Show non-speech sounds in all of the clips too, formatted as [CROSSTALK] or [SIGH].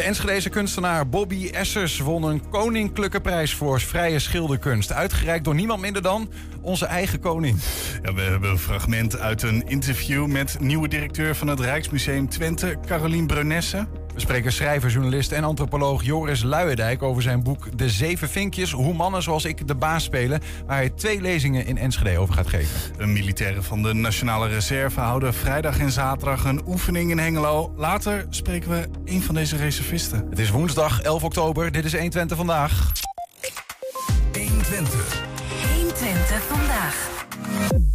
De Enschedeze kunstenaar Bobby Essers won een koninklijke prijs voor vrije schilderkunst. Uitgereikt door niemand minder dan onze eigen koning. Ja, we hebben een fragment uit een interview met nieuwe directeur van het Rijksmuseum Twente, Carolien Brunesse. We spreken schrijver, journalist en antropoloog Joris Luijendijk over zijn boek De Zeven Vinkjes. Hoe mannen zoals ik de baas spelen. Waar hij twee lezingen in Enschede over gaat geven. De militairen van de Nationale Reserve houden vrijdag en zaterdag een oefening in Hengelo. Later spreken we een van deze reservisten. Het is woensdag 11 oktober. Dit is 120 vandaag. 120. 120 vandaag.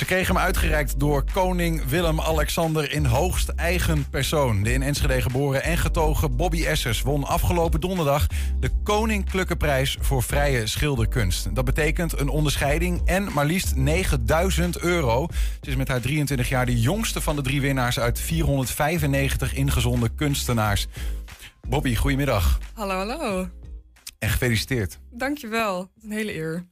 Ze kregen hem uitgereikt door koning Willem-Alexander in hoogst eigen persoon. De in Enschede geboren en getogen Bobby Essers won afgelopen donderdag de Koninklijke Prijs voor Vrije Schilderkunst. Dat betekent een onderscheiding en maar liefst 9000 euro. Ze is met haar 23 jaar de jongste van de drie winnaars uit 495 ingezonden kunstenaars. Bobby, goedemiddag Hallo, hallo. en gefeliciteerd. Dankjewel. Een hele eer.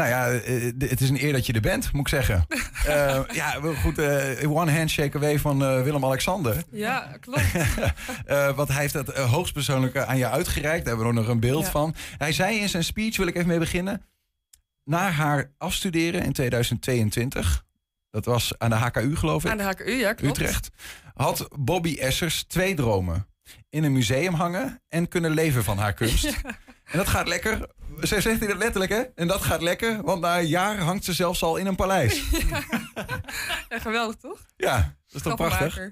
Nou ja, eh, eh, het is een eer dat je er bent, moet ik zeggen. [LAUGHS] Eh, ja, goed, eh, one handshake away van Willem-Alexander. Ja, klopt. [LAUGHS] Want hij heeft dat eh, hoogstpersoonlijk aan je uitgereikt. Daar hebben we ook nog een beeld Ja. van. Hij zei in zijn speech, wil ik even mee beginnen. Na haar afstuderen in 2022, dat was aan de HKU geloof ik, Aan de HKU, ja, klopt. Utrecht, had Bobby Essers twee dromen. In een museum hangen en kunnen leven van haar kunst. [LAUGHS] En dat gaat lekker. Zij zegt hij dat letterlijk, hè? En dat gaat lekker, want na een jaar hangt ze zelfs al in een paleis. [LAUGHS] Ja, geweldig, toch? Ja, dat is toch prachtig?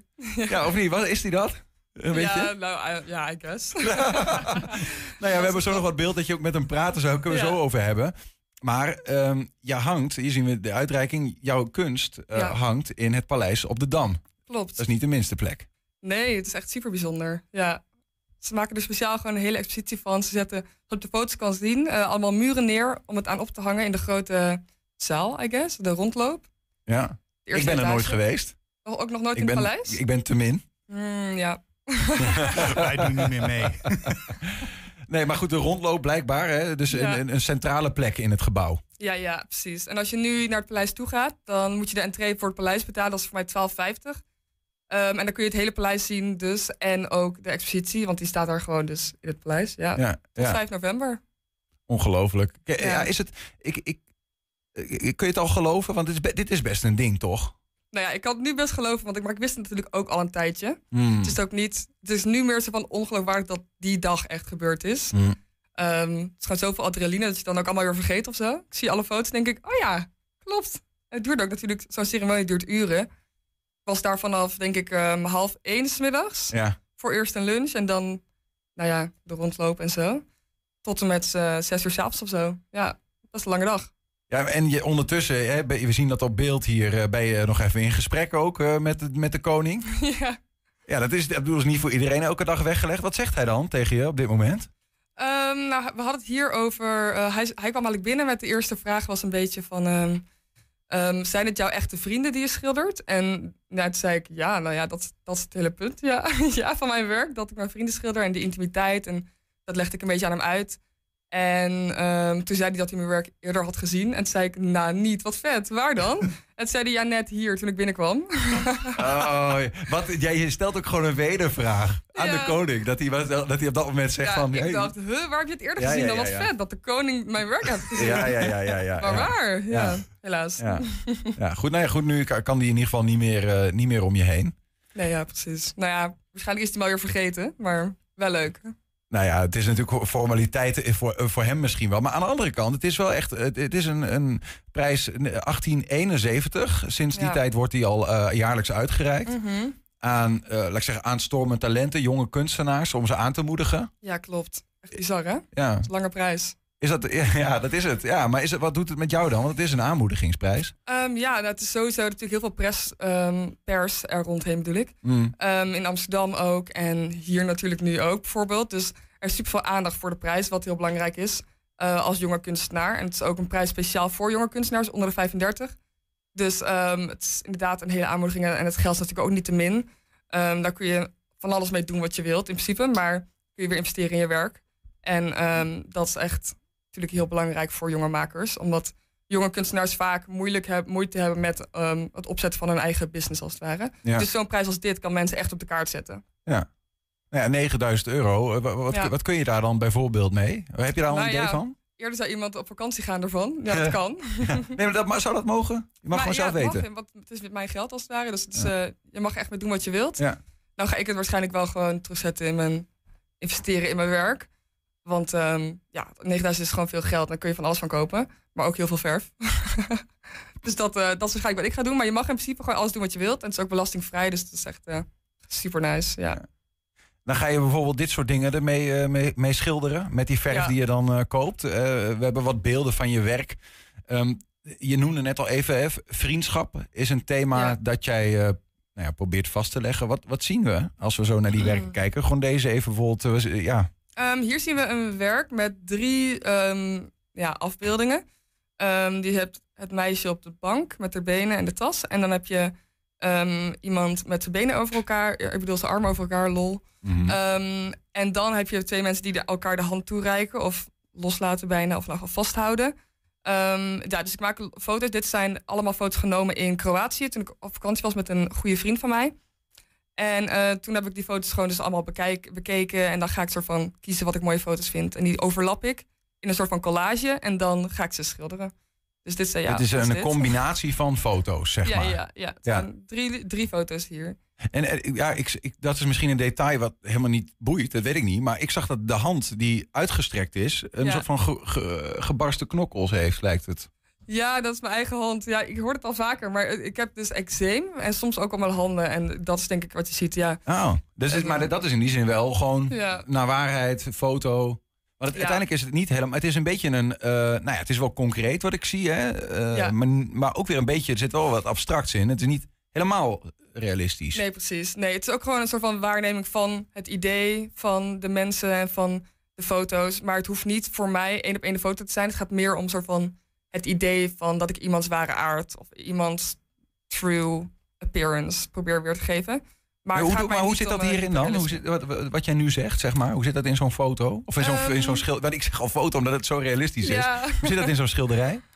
Ja, of niet? Wat is die dat? Een beetje? Ja, nou, I- ja, I guess. [LAUGHS] [LAUGHS] Nou ja, we hebben zo nog wat beeld dat je ook met hem praten zou. Kunnen we zo over hebben. Maar ehm je hangt, hier zien we de uitreiking, jouw kunst eh, hangt in het paleis op de Dam. Klopt. Dat is niet de minste plek. Nee, het is echt super bijzonder. Ja. Ze maken er speciaal gewoon een hele expositie van. Ze zetten, op de foto's kan zien, eh, allemaal muren neer om het aan op te hangen in de grote zaal, I guess. De rondloop. Ja. De Ik ben er nooit geweest. Oh, Ook nog nooit Ik in ben, het paleis? ik ben te min. Hmm, ja. [LAUGHS] Wij doen niet meer mee. [LAUGHS] Nee, maar goed, de rondloop blijkbaar. Hè? Dus Ja. een, een centrale plek in het gebouw. Ja, ja, precies. En als je nu naar het paleis toe gaat, dan moet je de entree voor het paleis betalen. Dat is voor mij 12,50. Ehm, en dan kun je het hele paleis zien dus. En ook de expositie, want die staat daar gewoon dus in het paleis. Ja, Ja, tot ja. 5 november. ongelooflijk. K- Ja. Ja. is het, ik, ik, ik- kun je het al geloven? Want dit is, dit is best een ding, toch? Nou ja, ik kan het nu best geloven, want ik, maar ik wist het natuurlijk ook al een tijdje. Hmm. Het is ook niet, het is nu meer zo van ongeloofwaardig dat die dag echt gebeurd is. Hmm. Ehm, het is gewoon zoveel adrenaline dat je het dan ook allemaal weer vergeet of zo. Ik zie alle foto's en denk ik, oh ja, klopt. Het duurt ook natuurlijk, zo'n ceremonie duurt uren. Ik was daar vanaf, denk ik, ehm, half één 's middags. Ja. Voor eerst een lunch en dan, nou ja, de rondloop en zo. Tot en met eh, zes uur s'avonds of zo. Ja, dat is een lange dag. Ja, en je, ondertussen, hè, we zien dat op beeld hier, eh, ben je nog even in gesprek ook eh, met, de- met de koning. [LAUGHS] ja. Ja, dat is, dat is niet voor iedereen elke dag weggelegd. Wat zegt hij dan tegen je op dit moment? Ehm, nou, we hadden het hier over. hij, hij kwam eigenlijk binnen met de eerste vraag was een beetje van. ehm, ehm, zijn het jouw echte vrienden die je schildert? En nou, zei ik ja, nou ja, dat, dat is het hele punt ja. [LAUGHS] ja, van mijn werk. Dat ik mijn vrienden schilder en die intimiteit. En dat legde ik een beetje aan hem uit. En ehm, toen zei hij dat hij mijn werk eerder had gezien. En toen zei ik, nou niet, wat vet. Waar dan? [LAUGHS] en toen zei hij, ja, net hier toen ik binnenkwam. Oh, [LAUGHS] wat, jij stelt ook gewoon een wedervraag aan Ja. de koning. Dat hij, dat hij op dat moment zegt ja, van... ik hey, dacht, huh, waar heb je het eerder Ja, gezien? dan wat vet dat de koning mijn werk heeft gezien. ja, ja, ja, ja, ja. [LAUGHS] maar waar? Ja, helaas. Ja. goed, nou ja, goed, nu kan die in ieder geval niet meer, eh, niet meer om je heen. Nee, ja, precies. Nou ja, waarschijnlijk is hij maar weer vergeten, maar wel leuk. Nou ja, het is natuurlijk formaliteiten voor, eh, voor hem misschien wel. Maar aan de andere kant, het is wel echt... Het, is een, een prijs eh, 1871. Sinds die Ja. tijd wordt die al eh, jaarlijks uitgereikt. Mhm. Aan, eh, laat ik zeggen, aanstormende talenten, jonge kunstenaars... om ze aan te moedigen. Ja, klopt. Echt bizar, hè? Ja, Lange prijs. is dat, [LAUGHS] ja dat is het. Ja, maar is het, wat doet het met jou dan? Want het is een aanmoedigingsprijs. Ehm, ja, nou, het is sowieso natuurlijk heel veel pres, ehm, pers er rondheen bedoel ik. Mm. Ehm, in Amsterdam ook en hier natuurlijk nu ook bijvoorbeeld. Dus er is super veel aandacht voor de prijs, wat heel belangrijk is eh, als jonge kunstenaar. En het is ook een prijs speciaal voor jonge kunstenaars onder de 35. Dus ehm, het is inderdaad een hele aanmoediging en het geld is natuurlijk ook niet te min. Ehm, daar kun je van alles mee doen wat je wilt in principe, maar kun je weer investeren in je werk. En ehm, dat is echt natuurlijk heel belangrijk voor jonge makers, omdat jonge kunstenaars vaak moeilijk heb, moeite hebben met het opzetten van hun eigen business als het ware. Ja. Dus zo'n prijs als dit kan mensen echt op de kaart zetten. Ja. Nou ja, 9000 euro. Eh, wa- Wat, Ja. wat kun je daar dan bijvoorbeeld mee? Heb je daar al een Nou idee ja. van? Eerder zou iemand op vakantie gaan ervan. Ja, dat kan. Nee, maar, dat, maar zou dat mogen? Je mag Maar gewoon zelf het mag, weten. want het is met mijn geld als het ware. Dus het is, eh, je mag echt mee doen wat je wilt. Ja. Nou ga ik het waarschijnlijk wel gewoon terugzetten in mijn... investeren in mijn werk. Want ehm, ja, 9000 is gewoon veel geld. Daar kun je van alles van kopen. Maar ook heel veel verf. [LAUGHS] dus dat, eh, dat is waarschijnlijk wat ik ga doen. Maar je mag in principe gewoon alles doen wat je wilt. En het is ook belastingvrij. Dus dat is echt super nice. Ja. Dan ga je bijvoorbeeld dit soort dingen ermee eh, mee, mee schilderen. Met die verf Ja. die je dan eh, koopt. Eh, we hebben wat beelden van je werk. Ehm, je noemde net al even, vriendschap is een thema Ja. dat jij nou ja, probeert vast te leggen. Wat, wat zien we als we zo naar die werken Mm. kijken? Gewoon deze even bijvoorbeeld. ja, Ehm, hier zien we een werk met drie ehm, ja, afbeeldingen. Ehm, die hebt het meisje op de bank met haar benen en de tas. En dan heb je ehm, iemand met zijn benen over elkaar. Ik bedoel, zijn armen over elkaar, lol. mhm. Ehm, en dan heb je twee mensen die de- elkaar de hand toereiken. Of loslaten bijna, of nou vasthouden. Ehm, ja, dus ik maak foto's. Dit zijn allemaal foto's genomen in Kroatië. Toen ik op vakantie was met een goede vriend van mij. En eh, toen heb ik die foto's gewoon dus allemaal bekijk, bekeken. En dan ga ik soort van kiezen wat ik mooie foto's vind. En die overlap ik in een soort van collage. En dan ga ik ze schilderen. Dus dit zijn ja. het is een dit. combinatie van foto's, zeg Ja, maar. ja, ja. Ja. drie, drie foto's hier. En eh, ja, ik, ik, dat is misschien een detail wat helemaal niet boeit, dat weet ik niet. Maar ik zag dat de hand die uitgestrekt is, een Ja. soort van ge- ge- gebarsten knokkels heeft, lijkt het. Ja, dat is mijn eigen hand. Ja, ik hoor het al vaker, maar ik heb dus eczeem en soms ook op mijn handen. En dat is denk ik wat je ziet, ja. Oh, dus En, maar eh, dat is in die zin wel gewoon naar waarheid, foto. Want het, Ja. uiteindelijk is het niet helemaal. Het is een beetje een. eh, nou ja, het is wel concreet wat ik zie, hè? eh, Ja. maar, maar ook weer een beetje. Er zit wel wat abstracts in. Het is niet helemaal realistisch. nee, precies. Nee, het is ook gewoon een soort van waarneming van het idee van de mensen en van de foto's. Maar het hoeft niet voor mij één op één de foto te zijn. Het gaat meer om een soort van het idee van dat ik iemands ware aard of iemands true appearance probeer weer te geven. Maar, hoe, maar mij hoe zit dat eh, hierin dan? Hoe zit, wat, wat jij nu zegt, zeg maar. Hoe zit dat in zo'n foto? Of in zo'n Ehm, in zo'n schil- Want ik zeg al foto omdat het zo realistisch is. Hoe zit dat in zo'n schilderij? [LAUGHS]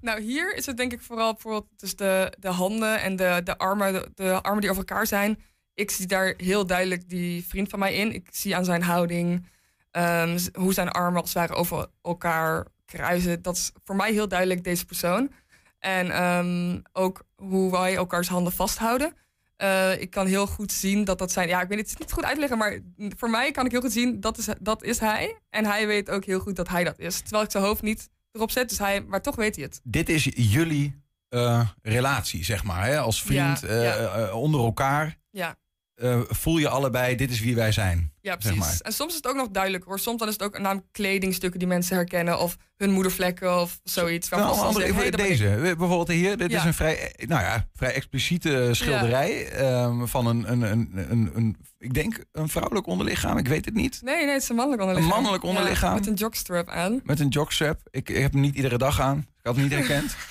Nou, hier is het denk ik vooral bijvoorbeeld dus de, de handen en de, de, armen, de, de armen die over elkaar zijn. Ik zie daar heel duidelijk die vriend van mij in. Ik zie aan zijn houding ehm, hoe zijn armen als het ware over elkaar kruisen. Dat is voor mij heel duidelijk deze persoon. En ehm, ook hoe wij elkaars handen vasthouden. Eh, ik kan heel goed zien dat dat zijn. Ja, ik weet het, niet goed uitleggen, maar voor mij kan ik heel goed zien dat is, dat is hij. En hij weet ook heel goed dat hij dat is. Terwijl ik zijn hoofd niet erop zet, dus hij, maar toch weet hij het. Dit is jullie eh, relatie, zeg maar. Hè? Als vriend, Ja, ja. eh, onder elkaar. Ja. Eh, voel je allebei, dit is wie wij zijn. Ja, zeg precies. maar. En soms is het ook nog duidelijk hoor. Soms dan is het ook namelijk kledingstukken die mensen herkennen. Of hun moedervlekken of zoiets. Nou, andere, zeggen, hey, deze, bijvoorbeeld hier. Dit Ja. is een vrij, eh, nou ja, vrij expliciete schilderij ehm, van een, een, een, een, een, ik denk een vrouwelijk onderlichaam. Ik weet het niet. Nee, nee, het is een mannelijk onderlichaam. Een mannelijk onderlichaam. Ja, met een jockstrap aan. Met een jogstrap. Ik, ik heb hem niet iedere dag aan. Had hem niet herkend. [LAUGHS]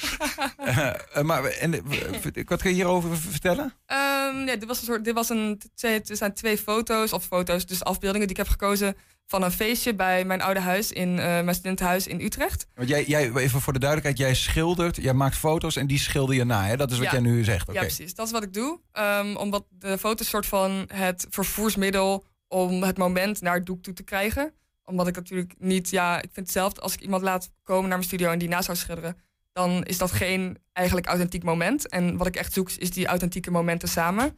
Eh, maar en, eh, wat kun je hierover vertellen? Ehm, ja, dit was een soort, dit was een, twee, het zijn twee foto's, of foto's, dus afbeeldingen die ik heb gekozen van een feestje bij mijn oude huis in eh, mijn studentenhuis in Utrecht. Want jij, jij, even voor de duidelijkheid, jij schildert, jij maakt foto's en die schilder je na. Hè? Dat is wat Ja. jij nu zegt. Ja, precies. Dat is wat ik doe. Ehm, omdat de foto's soort van het vervoersmiddel om het moment naar het doek toe te krijgen. Omdat ik natuurlijk niet, ja, ik vind het zelf, als ik iemand laat komen naar mijn studio en die na zou schilderen, dan is dat geen eigenlijk authentiek moment. En wat ik echt zoek, is die authentieke momenten samen.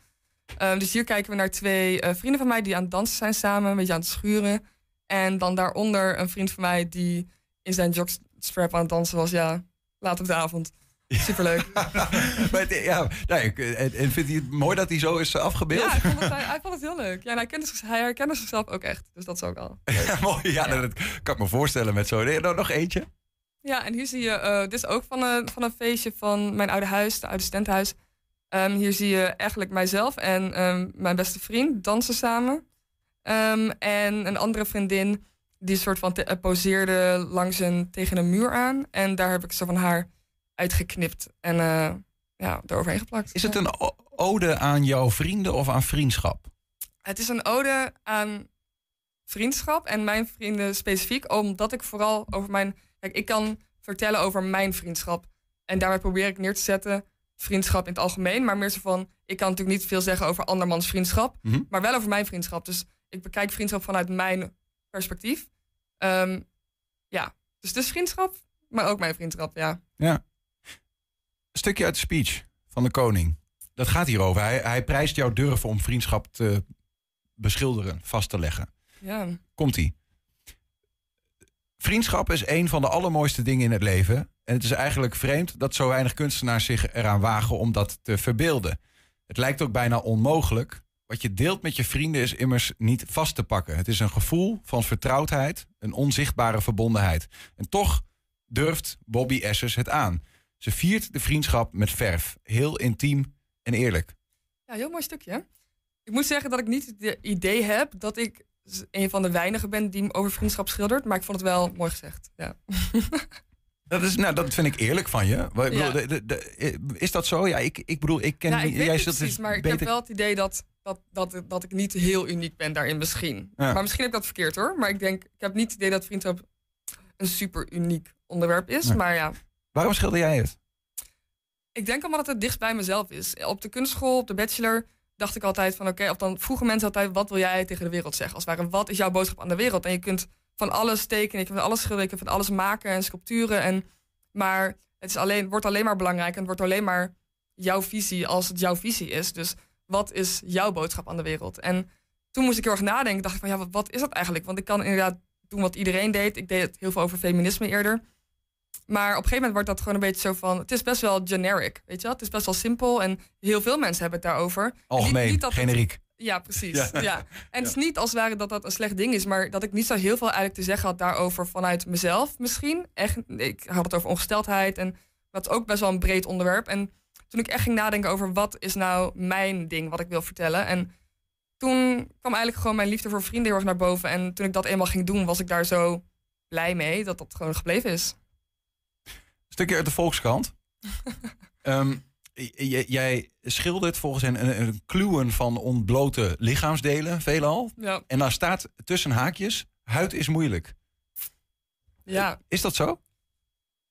Ehm, dus hier kijken we naar twee eh, vrienden van mij die aan het dansen zijn samen, een beetje aan het schuren. En dan daaronder een vriend van mij die in zijn jockstrap aan het dansen was, ja, laat op de avond. Superleuk. [LAUGHS] maar het- ja, nou, ik, en, vindt hij het mooi dat hij zo is afgebeeld? Ja, hij vond, het, [LAUGHS] hij, hij vond het heel leuk. Ja, hij, kende zich, hij herkende zichzelf ook echt. Dus dat is ook al. Ja, mooi. Ja, Ja. dat kan ik me voorstellen met zo. Nou, nog eentje. Ja, en hier zie je, eh, dit is ook van een, van een feestje van mijn oude huis, de oude studentenhuis. Ehm, hier zie je eigenlijk mijzelf en ehm, mijn beste vriend dansen samen. Ehm, en een andere vriendin die een soort van eh, poseerde langs een, tegen een muur aan. En daar heb ik zo van haar uitgeknipt en eh ja, eroverheen geplakt. Is het een ode aan jouw vrienden of aan vriendschap? Het is een ode aan vriendschap en mijn vrienden specifiek, omdat ik vooral over mijn. Kijk, ik kan vertellen over mijn vriendschap. En daarmee probeer ik neer te zetten vriendschap in het algemeen, maar meer zo van: ik kan natuurlijk niet veel zeggen over andermans vriendschap, Mhm. maar wel over mijn vriendschap. Dus ik bekijk vriendschap vanuit mijn perspectief. Ehm, ja, dus het is vriendschap, maar ook mijn vriendschap, ja. Ja. Stukje uit de speech van de koning. Dat gaat hierover. Hij, hij prijst jouw durven om vriendschap te beschilderen, vast te leggen. Ja, Komt-ie. Vriendschap is een van de allermooiste dingen in het leven. En het is eigenlijk vreemd dat zo weinig kunstenaars zich eraan wagen om dat te verbeelden. Het lijkt ook bijna onmogelijk. Wat je deelt met je vrienden is immers niet vast te pakken. Het is een gevoel van vertrouwdheid, een onzichtbare verbondenheid. En toch durft Bobby Essers het aan. Ze viert de vriendschap met verf. Heel intiem en eerlijk. ja heel mooi stukje. Ik moet zeggen dat ik niet het idee heb dat ik een van de weinigen ben die over vriendschap schildert. Maar ik vond het wel mooi gezegd. Ja, [LAUGHS] Dat, is, nou, dat vind ik eerlijk van je. Wa- ik Ja. bedoel, de- de- de- is dat zo? Ja, ik, ik bedoel, ik ken ja ik jij precies, dus maar ik beter heb wel het idee dat, dat, dat, dat ik niet heel uniek ben daarin misschien. Ja. Maar misschien heb ik dat verkeerd hoor. Maar ik denk, ik heb niet het idee dat vriendschap een super uniek onderwerp is. Maar ja, Waarom schilder jij het? Ik denk allemaal dat het dichtst bij mezelf is. Op de kunstschool, op de bachelor, dacht ik altijd van oké, of dan vroegen mensen altijd, wat wil jij tegen de wereld zeggen? Als het ware, wat is jouw boodschap aan de wereld? En je kunt van alles tekenen, je kunt van alles schilderen, je kunt van alles maken en sculpturen. En, maar het is alleen, wordt alleen maar belangrijk en het wordt alleen maar jouw visie als het jouw visie is. Dus wat is jouw boodschap aan de wereld? En toen moest ik heel erg nadenken, dacht ik van ja, wat, wat is dat eigenlijk? Want ik kan inderdaad doen wat iedereen deed. Ik deed het heel veel over feminisme eerder. Maar op een gegeven moment wordt dat gewoon een beetje zo van... Het is best wel generic, weet je wel? Het is best wel simpel en heel veel mensen hebben het daarover. Algemeen, Niet- niet dat het- generiek. Ja, precies. Ja. Ja. [LAUGHS] En het is niet als het ware dat dat een slecht ding is... maar dat ik niet zo heel veel eigenlijk te zeggen had daarover vanuit mezelf misschien. Echt, ik had het over ongesteldheid en dat is ook best wel een breed onderwerp. En toen ik echt ging nadenken over wat is nou mijn ding wat ik wil vertellen... en toen kwam eigenlijk gewoon mijn liefde voor vrienden heel erg naar boven. En toen ik dat eenmaal ging doen, was ik daar zo blij mee dat dat gewoon gebleven is. Stukje uit de Volkskrant. [LAUGHS] Ehm, jij schildert volgens een, een, een kluwen van ontblote lichaamsdelen, veelal. Ja, En daar staat tussen haakjes, huid is moeilijk. ja. Is dat zo?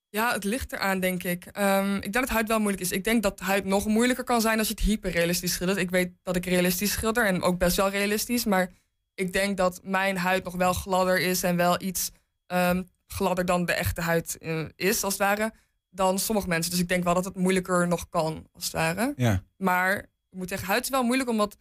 Ja, het ligt eraan, denk ik. Ehm, ik denk dat huid wel moeilijk is. Ik denk dat huid nog moeilijker kan zijn als je het hyperrealistisch schildert. Ik weet dat ik realistisch schilder en ook best wel realistisch. Maar ik denk dat mijn huid nog wel gladder is en wel iets ehm, gladder dan de echte huid eh, is, als het ware, dan sommige mensen. Dus ik denk wel dat het moeilijker nog kan, als het ware. Ja. Maar ik moet zeggen, huid is wel moeilijk, omdat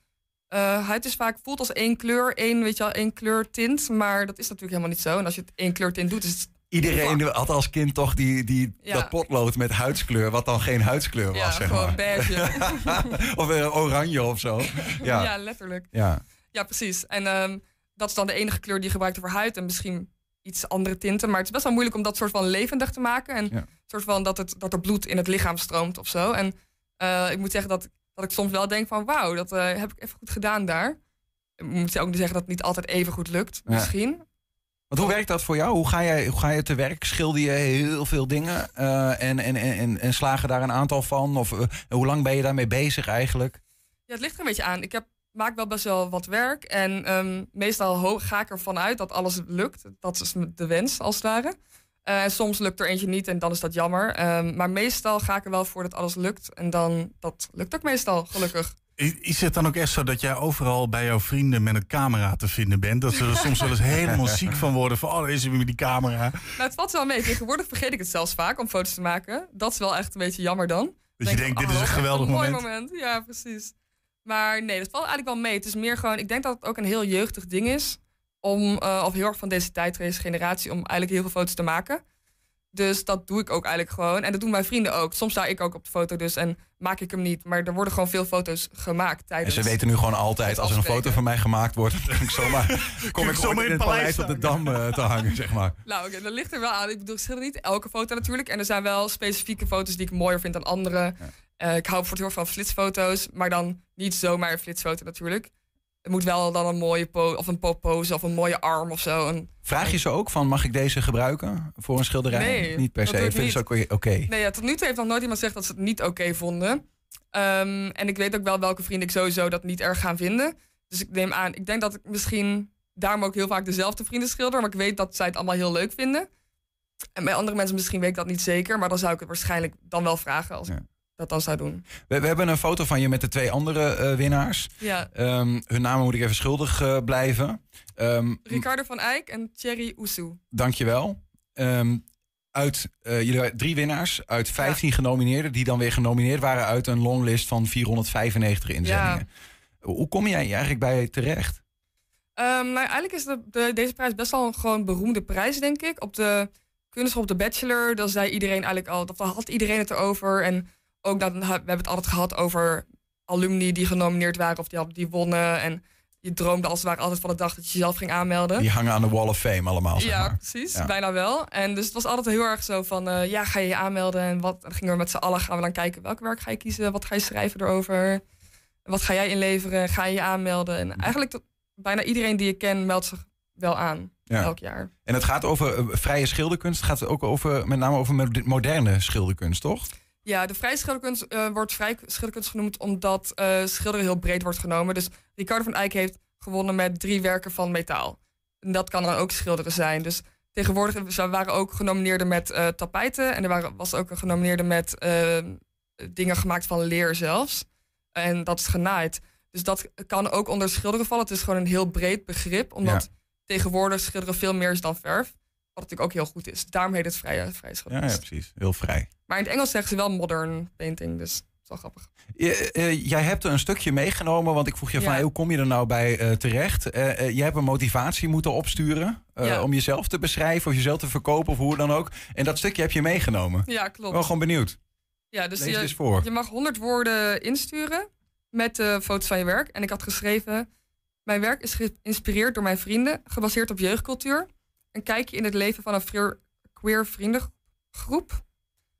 eh, huid is vaak voelt als één kleur, één, weet je wel, één kleurtint. Maar dat is natuurlijk helemaal niet zo. En als je het één kleurtint doet, is het Iedereen had als kind toch die, die, Ja. dat potlood met huidskleur, wat dan geen huidskleur was, ja, zeg gewoon maar. beige. [LAUGHS] of eh, oranje of zo. Ja. Ja, letterlijk. ja. Ja, precies. En ehm, dat is dan de enige kleur die je gebruikt voor huid. En misschien iets andere tinten. Maar het is best wel moeilijk om dat soort van levendig te maken. En Ja. soort van dat, het, dat er bloed in het lichaam stroomt of zo. En eh, ik moet zeggen dat, dat ik soms wel denk van... wauw, dat eh, heb ik even goed gedaan daar. Ik moet ook niet zeggen dat het niet altijd even goed lukt, Ja. misschien. Want hoe werkt dat voor jou? Hoe ga je, hoe ga je te werk? Schilder je heel veel dingen eh, en, en, en, en, en slagen daar een aantal van? Of hoe lang ben je daarmee bezig eigenlijk? Ja, het ligt er een beetje aan. Ik heb, maak wel best wel wat werk. En ehm, meestal ga ik ervan uit dat alles lukt. Dat is de wens, als het ware. Eh, en soms lukt er eentje niet en dan is dat jammer. Ehm, maar meestal ga ik er wel voor dat alles lukt. En dan, dat lukt ook meestal, gelukkig. Is het dan ook echt zo dat jij overal bij jouw vrienden met een camera te vinden bent? Dat ze er soms wel eens helemaal ziek van worden van, oh, daar is hij weer met die camera. Nou, het valt wel mee. Tegenwoordig vergeet ik het zelfs vaak om foto's te maken. Dat is wel echt een beetje jammer dan. Dat je Denk denkt, van, dit is oh, een wat geweldig mooi moment. Ja, precies. Maar nee, dat valt eigenlijk wel mee. Het is meer gewoon, ik denk dat het ook een heel jeugdig ding is. Om, eh, of heel erg van deze tijd, deze generatie, om eigenlijk heel veel foto's te maken. Dus dat doe ik ook eigenlijk gewoon. En dat doen mijn vrienden ook. Soms sta ik ook op de foto dus en maak ik hem niet. Maar er worden gewoon veel foto's gemaakt En tijdens... ze weten nu gewoon altijd, als er een foto van mij gemaakt wordt, dan kan ik zomaar, kom ik zomaar [LAUGHS] [LAUGHS] in het paleis op de Dam eh, te hangen, zeg maar. [LAUGHS] Nou, oké, dat ligt er wel aan. Ik bedoel, ik schilder niet elke foto natuurlijk. En er zijn wel specifieke foto's die ik mooier vind dan andere. Eh, ik hou heel erg van flitsfoto's. Maar dan niet zomaar een flitsfoto natuurlijk. Het moet wel dan een mooie po of een pop pose of een mooie arm of zo. Een, Vraag je ze ook van, mag ik deze gebruiken voor een schilderij? Nee, niet per se. Vinden ze ook oké? Nee, ja, tot nu toe heeft nog nooit iemand gezegd dat ze het niet oké vonden. Ehm, en ik weet ook wel welke vrienden ik sowieso dat niet erg gaan vinden. Dus ik neem aan, ik denk dat ik misschien daarom ook heel vaak dezelfde vrienden schilder. Maar ik weet dat zij het allemaal heel leuk vinden. En bij andere mensen misschien weet ik dat niet zeker. Maar dan zou ik het waarschijnlijk dan wel vragen als Ja. Dat dan zou doen. We, we hebben een foto van je met de twee andere eh, winnaars. Ja, Ehm, hun namen moet ik even schuldig eh, blijven. Ehm, Ricardo van Eyck en Thierry Ousou. Dankjewel. Ehm uit, eh, jullie drie winnaars uit 15 genomineerden... die dan weer genomineerd waren uit een longlist van 495 inzendingen. Hoe kom jij eigenlijk bij terecht? Nou, eigenlijk is de, de, deze prijs best wel een gewoon beroemde prijs, denk ik. Op de kunstschool op de Bachelor, dan zei iedereen eigenlijk al, dat had iedereen het erover. En ook dat, we hebben het altijd gehad over alumni die genomineerd waren of die, wonnen. En je droomde als het ware altijd van de dag dat je jezelf ging aanmelden. Die hangen aan de Wall of Fame allemaal, zeg Ja, maar. precies. Ja. Bijna wel. En dus het was altijd heel erg zo van, eh, ja, ga je je aanmelden? En wat, dan gingen we met z'n allen gaan we dan kijken, welk werk ga je kiezen? Wat ga je schrijven erover? Wat ga jij inleveren? Ga je je aanmelden? En eigenlijk tot, bijna iedereen die ik ken meldt zich wel aan, Ja. elk jaar. En het gaat over eh, vrije schilderkunst. Het gaat ook over, met name over mod- moderne schilderkunst, toch? Ja, de vrije schilderkunst eh, wordt vrij schilderkunst genoemd omdat eh, schilderen heel breed wordt genomen. Dus Ricardo van Eyck heeft gewonnen met drie werken van metaal. En dat kan dan ook schilderen zijn. Dus tegenwoordig ze waren ook genomineerden met eh, tapijten. En er waren, was ook een genomineerde met eh, dingen gemaakt van leer zelfs. En dat is genaaid. Dus dat kan ook onder schilderen vallen. Het is gewoon een heel breed begrip. Omdat tegenwoordig schilderen veel meer is dan verf. Wat natuurlijk ook heel goed is. Daarom heet het vrije, vrije Ja, ja, precies. Heel vrij. Maar in het Engels zeggen ze wel modern painting, dus dat is wel grappig. Je- eh, jij hebt er een stukje meegenomen, want ik vroeg je van hey, hoe kom je er nou bij eh, terecht? Eh, je hebt een motivatie moeten opsturen Ja. om jezelf te beschrijven of jezelf te verkopen of hoe dan ook. En dat stukje heb je meegenomen. Ja, klopt. Wel gewoon benieuwd. ja, dus Lees het eens je, voor. je mag 100 woorden insturen met de foto's van je werk. En ik had geschreven: Mijn werk is geïnspireerd door mijn vrienden, gebaseerd op jeugdcultuur. Een kijkje in het leven van een queer, vriendengroep.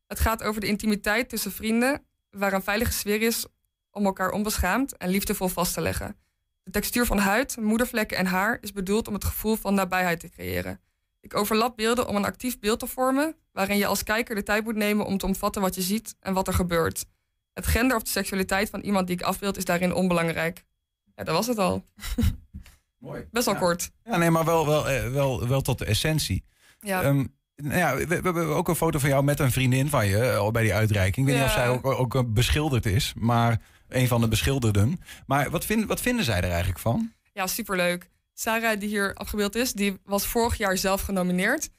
Het gaat over de intimiteit tussen vrienden, waar een veilige sfeer is om elkaar onbeschaamd en liefdevol vast te leggen. De textuur van huid, moedervlekken en haar is bedoeld om het gevoel van nabijheid te creëren. Ik overlap beelden om een actief beeld te vormen, waarin je als kijker de tijd moet nemen om te omvatten wat je ziet en wat er gebeurt. Het gender of de seksualiteit van iemand die ik afbeeld is daarin onbelangrijk. Ja, dat was het al. [LAUGHS] Mooi. Best wel ja. kort. Ja, nee, maar wel, wel, eh, wel, wel tot de essentie. Ja, Ehm, nou ja, we, we hebben ook een foto van jou met een vriendin van je eh, al bij die uitreiking. Ik weet niet of zij ook, ook eh, beschilderd is, maar een van de beschilderden. Maar wat, vind, wat vinden zij er eigenlijk van? ja, superleuk. Sarah, die hier afgebeeld is, die was vorig jaar zelf genomineerd.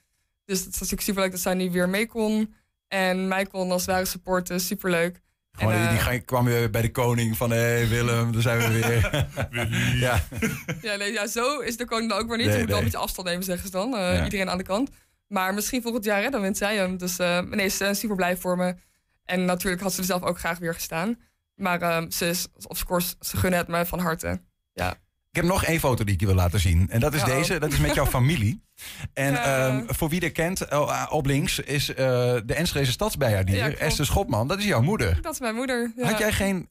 Dus het is natuurlijk superleuk dat zij nu weer mee kon. En mij kon als ware supporten, superleuk. Gewoon, En, die, eh, die kwam weer bij de koning van, hé hey, Willem, daar zijn we weer. [LAUGHS] ja, [LAUGHS] Ja, nee, ja, zo is de koning dan ook weer niet. Nee, je moet wel nee. een beetje afstand nemen, zeggen ze dan. Eh, Ja. Iedereen aan de kant. Maar misschien volgend jaar, hè, dan wint zij hem. Dus eh, nee, ze is super blij voor me. En natuurlijk had ze er zelf ook graag weer gestaan. Maar ehm, ze is, of course, ze gunnen het me van harte. Ja. Ik heb nog één foto die ik je wil laten zien. En dat is Uh-oh. deze. Dat is met jouw [LAUGHS] familie. En ehm, voor wie er kent, ah, op links is eh, de Enschedeze stadsbijaardier. Ja. Esther Schopman, dat is jouw moeder. Dat is mijn moeder. Ja. Had jij geen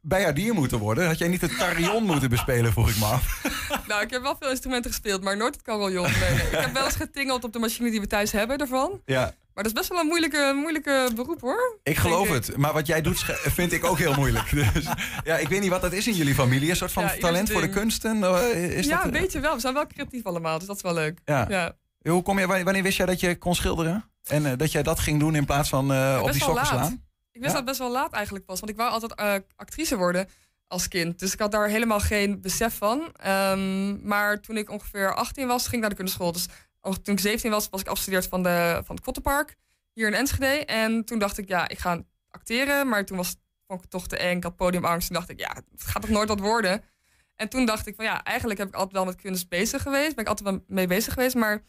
bijaardier moeten worden? Had jij niet het carillon moeten bespelen, vroeg ik me af. [LAUGHS] Nou, ik heb wel veel instrumenten gespeeld, maar nooit het carillon. Nee, nee. Ik heb wel eens getingeld op de machine die we thuis hebben ervan. Ja, Maar dat is best wel een moeilijke, moeilijke beroep, hoor. ik geloof ik. het. Maar wat jij doet, vind ik ook heel moeilijk. [LAUGHS] Dus, ja, ik weet niet wat dat is in jullie familie. Een soort van Ja, talent voor de kunsten? Eh, Is ja, dat, een beetje wel. We zijn wel creatief allemaal, dus dat is wel leuk. Ja. Ja. Hoe kom je, wanneer wist jij dat je kon schilderen? En eh, dat jij dat ging doen in plaats van eh, op die sokken slaan? Ik wist dat best wel laat eigenlijk pas. Want ik wou altijd eh, actrice worden als kind. Dus ik had daar helemaal geen besef van. Ehm, maar toen ik ongeveer 18 was, ging ik naar de kunstschool. Dus toen ik 17 was, was ik afgestudeerd van, de, van het Kottenpark. Hier in Enschede. En toen dacht ik, ja, ik ga acteren. Maar toen was, vond ik het toch te eng. Ik had podiumangst. Toen dacht ik, ja, het gaat toch nooit wat worden. En toen dacht ik van, ja, eigenlijk heb ik altijd wel met kunst bezig geweest. Ben ik altijd wel mee bezig geweest. Maar ik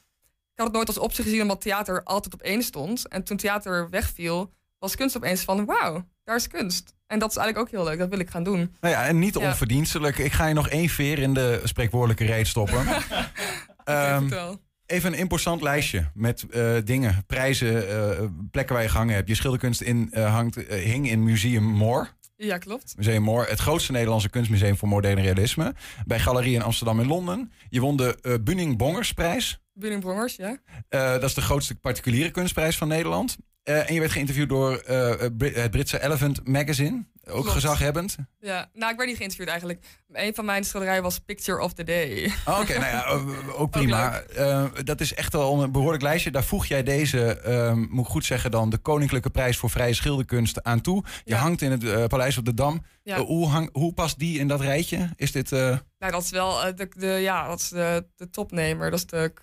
had het nooit als optie gezien omdat theater altijd op één stond. En toen theater wegviel, was kunst opeens van wauw, daar is kunst. En dat is eigenlijk ook heel leuk, dat wil ik gaan doen. Nou ja, en niet Ja. onverdienstelijk. Ik ga je nog één veer in de spreekwoordelijke reet stoppen. [LAUGHS] Vertel. Even een imposant lijstje met eh, dingen, prijzen, eh, plekken waar je gehangen hebt. Je schilderkunst in, eh, hangt, hing in Museum Moore. Ja, klopt. Museum Moore, het grootste Nederlandse kunstmuseum voor moderne realisme. Bij Galerie in Amsterdam en Londen. Je won de Bunning Bongersprijs. Bunning Brongers, ja. Dat is de grootste particuliere kunstprijs van Nederland. Eh, en je werd geïnterviewd door eh, Brit- het Britse Elephant Magazine. Ook Klopt. gezaghebbend? Ja, nou, ik werd niet geïnterviewd eigenlijk. Een van mijn schilderijen was Picture of the Day. Oh, Oké, nou ja, [LAUGHS] eh, ook prima. Eh, dat is echt wel een behoorlijk lijstje. Daar voeg jij deze, eh, moet ik goed zeggen dan, de Koninklijke Prijs voor Vrije Schilderkunst aan toe. Je Ja. hangt in het eh, Paleis op de Dam. Ja. Eh, hoe, hang, hoe past die in dat rijtje? Is dit, eh, Nou, dat is wel eh, de, de, ja, dat is de, de topnemer. Dat is de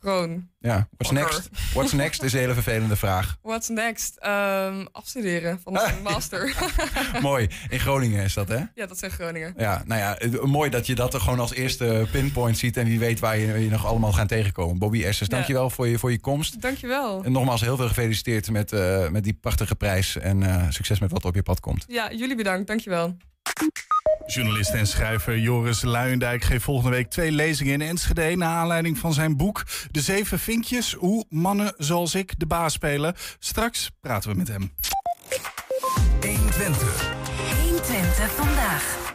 kroon. ja, what's next? What's next is een hele vervelende vraag. What's next? Ehm, afstuderen van de [LAUGHS] master. [LAUGHS] Mooi. In Groningen is dat, hè? ja, dat zijn Groningen. Ja, nou ja, mooi dat je dat er gewoon als eerste pinpoint ziet. En wie weet waar je, je nog allemaal gaan tegenkomen. Bobby Essers, Ja. dankjewel voor je, voor je komst. Dankjewel. En nogmaals heel veel gefeliciteerd met, eh, met die prachtige prijs. En eh, succes met wat op je pad komt. Ja, jullie bedankt. Dankjewel. Journalist en schrijver Joris Luijendijk geeft volgende week twee lezingen in Enschede... naar aanleiding van zijn boek De Zeven Vinkjes... hoe mannen zoals ik de baas spelen. Straks praten we met hem. 120 vandaag.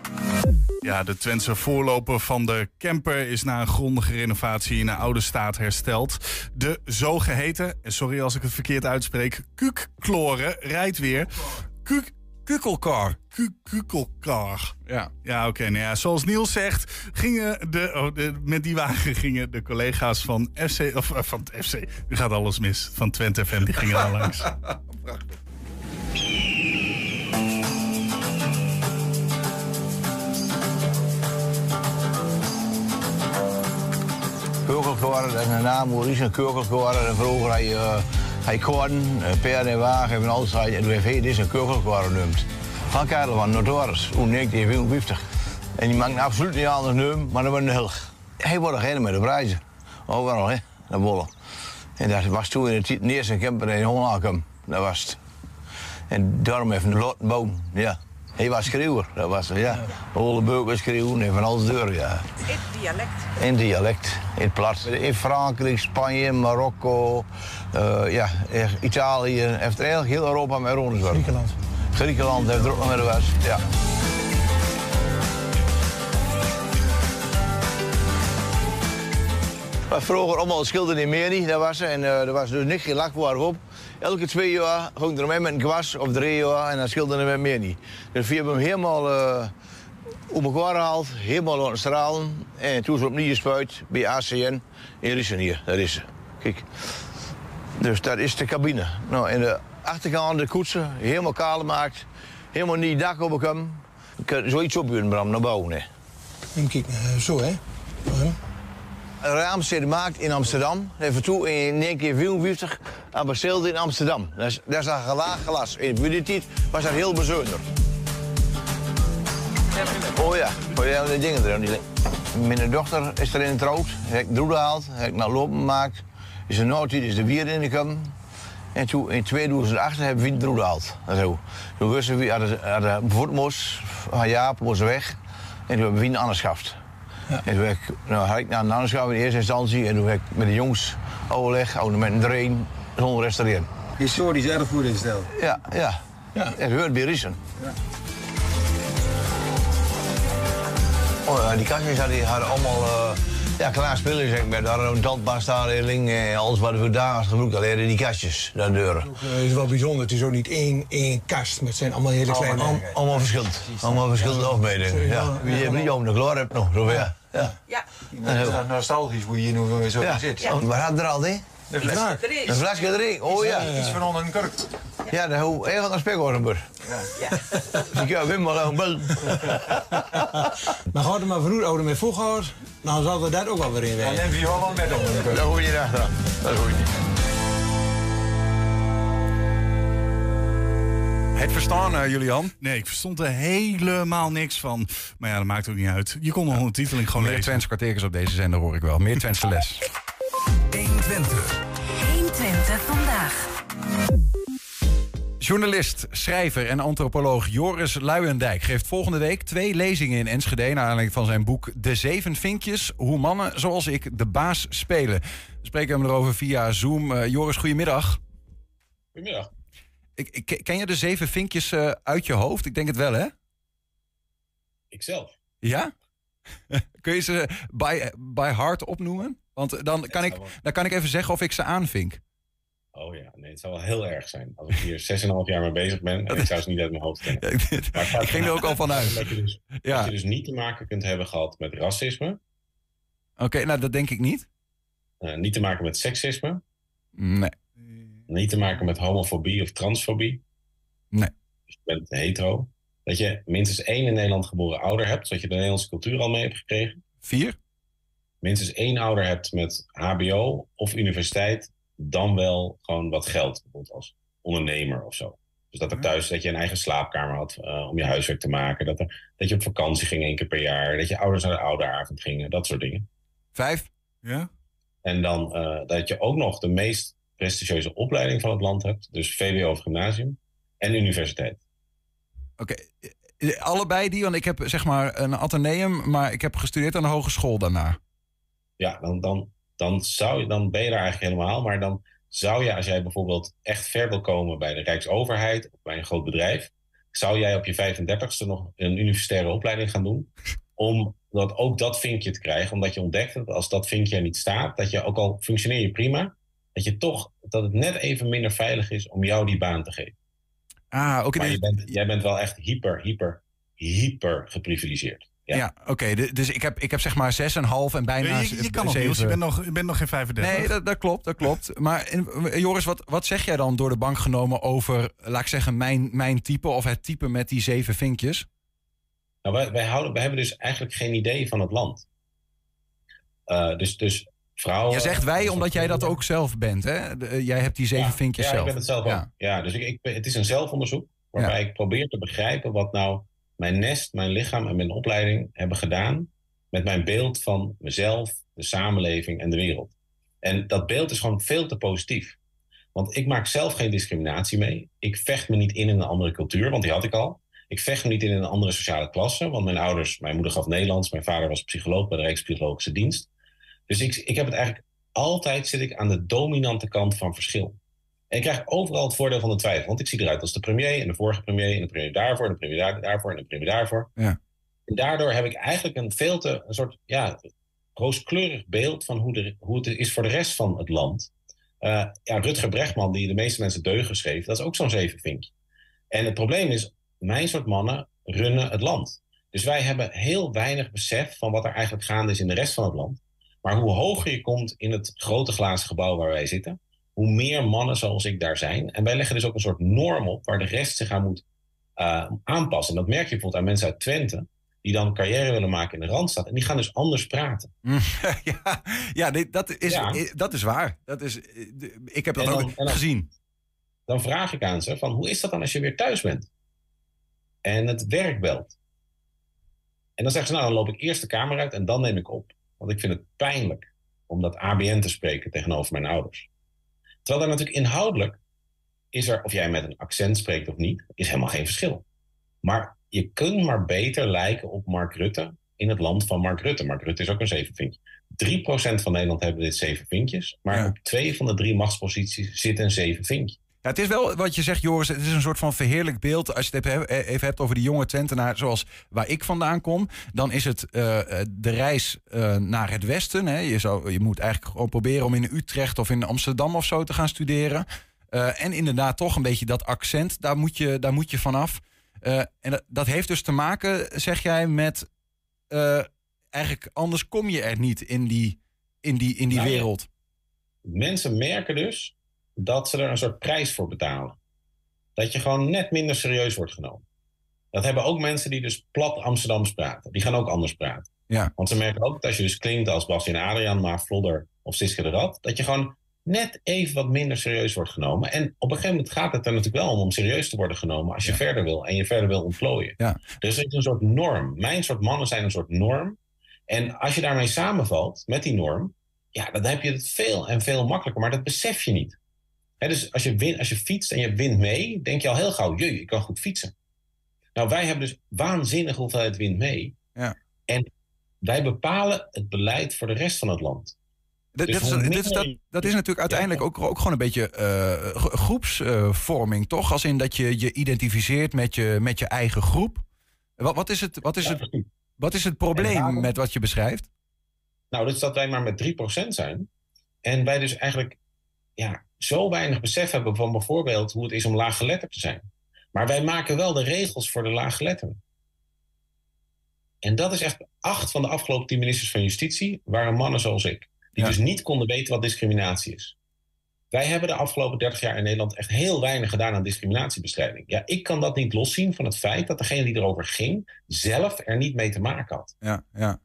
Ja, de Twentse voorloper van de camper is na een grondige renovatie in een oude staat hersteld. De zogeheten, en sorry als ik het verkeerd uitspreek, kukkloren rijdt weer. Kuk, Kukkelkar. kuk, kukkelkar. Ja. Ja, oké. nou ja, zoals Niels zegt, gingen de, oh, de, met die wagen gingen de collega's van FC, of eh, van het FC, nu gaat alles mis, van Twente FM, die gingen daar langs. [LAUGHS] Kurkelkoren, dat is een naam, Maurice een kurkelkoren. En vroeger had je, uh, hij kon, paarden en wagen en alles. En heeft hij dit een kurkelkoren genoemd. Van Karel van Notaris, toen 1954. En die maakt absoluut niet anders nummer, maar dat was een heel. Hij wordt degene met de prijzen. Overal, hè, naar Bolle. En dat was toen in de tijd eerste camper in Holland Dat was het. En daarom even de Lottenboom, ja. Hij was schreeuwer, dat was ja. Alle burgers schreeuwen en van alles deur, ja. In dialect. In dialect, in plat. In Frankrijk, Spanje, Marokko, eh, ja, echt Italië. Heeft er eigenlijk heel Europa mee rond Griekenland. Griekenland heeft er ook nog mee was, ja. Maar vroeger allemaal schilderen in Meri, dat was ze. En eh, er was dus niks geen lakwaar op. Elke twee jaar ging er mee met een gwas of drie jaar en dan schilderde hij met Meri. Dus we hebben hem helemaal eh, op elkaar gehaald, helemaal laten stralen. En toen is het opnieuw gespuit bij ACN in Rissen hier. Dat is ze. Kijk. Dus dat is de cabine. Nou, en de achterkant de koetsen, helemaal kaal gemaakt. Helemaal niet dak op hem. Je kunt zoiets opburen, Bram, naar boven. Hè. Kijken, eh, zo hè. Ja. Een raamstede gemaakt in Amsterdam. Even toe in 1954 aan bestelde in Amsterdam. Dat is, is een gelaag glas. In die tijd was dat heel bijzonder. Oh ja, oh ja, die dingen erin. Mijn dochter is erin getrouwd. Heb ik droeden gehaald, heb ik naar lopen gemaakt. Is een nooit is de bier in gekomen. En toen in 2008 hebben we de droeden gehaald. Zo. Toen wisten we, hadden, hadden voetmos, van Jaap moest weg. En toen hebben we een En toen ik, nou, had ik naar een aanschouw in eerste instantie. En toen heb ik met de jongens overleg, ook met een drain, zonder restaureren. Historisch erfgoed insteld. Ja, ja. Ja. Het hoort bij Rissen. Oh, ja, die kastjes hadden, hadden allemaal eh, ja, klaar spullen, zeg maar. Daar een tandpasta-reling en alles wat we daar had gebruikt. Alleen die kastjes, daar deuren. Het is wel bijzonder, het is ook niet één, één kast, maar het zijn allemaal hele kleine... Al- allemaal verschillend. Allemaal verschillende afmetingen. Ja. Wie je niet om de gloor hebt nog, zover. Ja. Ja. Ja, Ja. is nostalgisch hoe je hier nu zo Ja. zit. Oh, Waar had er al, hè? De fles. er is. Een flesje erin. Oh ja. Iets van onder een kurk. Ja, dat hoe heel naar Spekhoornburg. Ja. Ik heb Wim maar een bel. [LAUGHS] Maar hadden maar vroeger ouder met vroeger, dan zal er dat ook wel weer in En werken. dan violen met onder een kurk. Dat hoor je achteraan. Dat hoor je niet. Het verstaan, eh, Julian. Nee, ik verstond er helemaal niks van. Maar ja, dat maakt ook niet uit. Je kon de ondertiteling gewoon Meer lezen. Twents op deze zender hoor ik wel. Meer Twentse les. 120 vandaag. Journalist, schrijver en antropoloog Joris Luijendijk geeft volgende week twee lezingen in Enschede... naar aanleiding van zijn boek De Zeven Vinkjes. Hoe mannen zoals ik de baas spelen. We spreken hem erover via Zoom. Eh, Joris, goedemiddag. Goedemiddag. Ik, ik, ken je de Zeven Vinkjes eh, uit je hoofd? Ik denk het wel, hè? Ikzelf. Ja? [LAUGHS] Kun je ze by, by heart opnoemen? Want dan kan, ik, dan kan ik even zeggen of ik ze aanvink. Oh ja, nee, het zou wel heel erg zijn. Als ik hier [LAUGHS] 6,5 jaar mee bezig ben en ik zou ze niet uit mijn hoofd kennen. [LAUGHS] Maar ik ging er ook al van uit. Dat je, dus, dat Ja, je dus niet te maken kunt hebben gehad met racisme, oké, nou dat denk ik niet. eh, niet te maken met seksisme, Nee. Niet te maken met homofobie of transfobie. Nee. Dus je bent hetero. Dat je minstens één in Nederland geboren ouder hebt, zodat je de Nederlandse cultuur al mee hebt gekregen. Vier? Minstens één ouder hebt met HBO of universiteit, dan wel gewoon wat geld, bijvoorbeeld als ondernemer of zo. Dus dat er thuis dat je een eigen slaapkamer had eh, om je huiswerk te maken. Dat, er, dat je op vakantie ging één keer per jaar. Dat je ouders naar de ouderavond gingen. Dat soort dingen. Vijf? Ja? En dan eh, dat je ook nog de meest prestigieuze opleiding van het land hebt. Dus VWO of gymnasium. En universiteit. Oké. Eh, Allebei die, want ik heb zeg maar een ateneum, maar ik heb gestudeerd aan de hogeschool daarna. Ja, dan, dan, dan, zou je, dan ben je daar eigenlijk helemaal. Maar dan zou je, als jij bijvoorbeeld echt ver wil komen bij de Rijksoverheid of bij een groot bedrijf, zou jij op je 35ste nog een universitaire opleiding gaan doen. Om dat, ook dat vinkje te krijgen. Omdat je ontdekt dat als dat vinkje er niet staat, dat je ook al functioneer je prima, dat je toch dat het net even minder veilig is om jou die baan te geven. Ah, oké. Maar dus- je bent, jij bent wel echt hyper, hyper, hyper geprivilegeerd. ja, Ja. oké. Dus ik heb, ik heb zeg maar zes en een half en bijna je, je z- kan nog. Niels. Je bent nog, je bent nog geen 35. Nee, dat, dat klopt, dat klopt. Maar eh, Joris, wat, wat zeg jij dan door de bank genomen over, laat ik zeggen, mijn, mijn type of het type met die zeven vinkjes? Nou, wij, wij, houden, wij hebben dus eigenlijk geen idee van het land. Eh, dus, dus vrouwen... Jij zegt wij dus omdat jij dat ook zelf bent, hè? De- eh, jij hebt die zeven ja, vinkjes ja, zelf. ik ben het zelf Ja. ook. Ja, dus ik, het is een zelfonderzoek waarbij ik probeer te begrijpen wat nou mijn nest, mijn lichaam en mijn opleiding hebben gedaan met mijn beeld van mezelf, de samenleving en de wereld. En dat beeld is gewoon veel te positief. Want ik maak zelf geen discriminatie mee. Ik vecht me niet in in een andere cultuur, want die had ik al. Ik vecht me niet in een andere sociale klasse, want mijn ouders, mijn moeder gaf Nederlands, mijn vader was psycholoog bij de Rijkspsychologische Dienst. Dus ik, ik heb het eigenlijk altijd zit ik aan de dominante kant van verschil. En ik krijg overal het voordeel van de twijfel. Want ik zie eruit als de premier en de vorige premier en de premier daarvoor en de premier daar- daarvoor en de premier daarvoor. Ja. En daardoor heb ik eigenlijk een veel te een soort ja, rooskleurig beeld van hoe, de, hoe het is voor de rest van het land. Eh, ja, Rutger Brechtman, die de meeste mensen deugen schreef, dat is ook zo'n zevenvinkje. En het probleem is, mijn soort mannen runnen het land. Dus wij hebben heel weinig besef van wat er eigenlijk gaande is in de rest van het land. Maar hoe hoger je komt in het grote glazen gebouw waar wij zitten, hoe meer mannen zoals ik daar zijn. En wij leggen dus ook een soort norm op waar de rest zich aan moet eh, aanpassen. En dat merk je bijvoorbeeld aan mensen uit Twente, die dan carrière willen maken in de Randstad. En die gaan dus anders praten. [LAUGHS] ja, ja dit- dat, is, Ja. eh, dat is waar. Dat is, eh, ik heb dat dan- ook dan- gezien. Dan vraag ik aan ze van, hoe is dat dan als je weer thuis bent? En het werk belt. En dan zeggen ze, nou, dan loop ik eerst de kamer uit en dan neem ik op. Want ik vind het pijnlijk om dat ABN te spreken tegenover mijn ouders. Terwijl daar natuurlijk inhoudelijk is er, of jij met een accent spreekt of niet, is helemaal geen verschil. Maar je kunt maar beter lijken op Mark Rutte in het land van Mark Rutte. Mark Rutte is ook een zevenvinkje. 3% van Nederland hebben dit zeven vinkjes. Maar Ja. op twee van de drie machtsposities zit een zeven vinkje. Ja, het is wel wat je zegt, Joris. Het is een soort van verheerlijk beeld. Als je het even hebt over die jonge Twentenaar, zoals waar ik vandaan kom. Dan is het eh, eh, de reis eh, naar het westen. Hè. Je, zou, je moet eigenlijk gewoon proberen om in Utrecht of in Amsterdam of zo te gaan studeren. En inderdaad toch een beetje dat accent, daar moet je, daar moet je vanaf. En dat, dat heeft dus te maken, zeg jij, met... eigenlijk anders kom je er niet in die, in die, in die Nou wereld. Mensen merken dus dat ze er een soort prijs voor betalen. Dat je gewoon net minder serieus wordt genomen. Dat hebben ook mensen die dus plat Amsterdams praten. Die gaan ook anders praten. Ja. Want ze merken ook dat als je dus klinkt als Bastian Adriaan, maar Vlodder of Siske de Rad, dat je gewoon net even wat minder serieus wordt genomen. En op een gegeven moment gaat het er natuurlijk wel om om serieus te worden genomen als je verder wil en je verder wil ontplooien. Ja. Dus het is een soort norm. Mijn soort mannen zijn een soort norm. En als je daarmee samenvalt met die norm, ja, dan heb je het veel en veel makkelijker. Maar dat besef je niet. Dus als je, win, als je fietst en je wint mee, denk je al heel gauw, jee, ik kan goed fietsen. Nou, wij hebben dus waanzinnig hoeveelheid wind mee. Ja. En wij bepalen het beleid voor de rest van het land. Dit, Dus is, is, dat, dat is natuurlijk uiteindelijk ook, ook gewoon een beetje eh, gro- groepsvorming, toch? Als in dat je je identificeert met je, met je eigen groep. Wat, wat, is het, wat, is het, wat is het probleem daarom- met wat je beschrijft? Nou, dus dat wij maar met 3% zijn. En wij dus eigenlijk ja, zo weinig besef hebben van bijvoorbeeld hoe het is om laaggeletterd te zijn. Maar wij maken wel de regels voor de laaggeletterden. En dat is echt acht van de afgelopen tien ministers van Justitie waren mannen zoals ik. Die Ja. dus niet konden weten wat discriminatie is. Wij hebben de afgelopen 30 jaar in Nederland echt heel weinig gedaan aan discriminatiebestrijding. Ja, ik kan dat niet loszien van het feit dat degene die erover ging, zelf er niet mee te maken had. Ja, ja.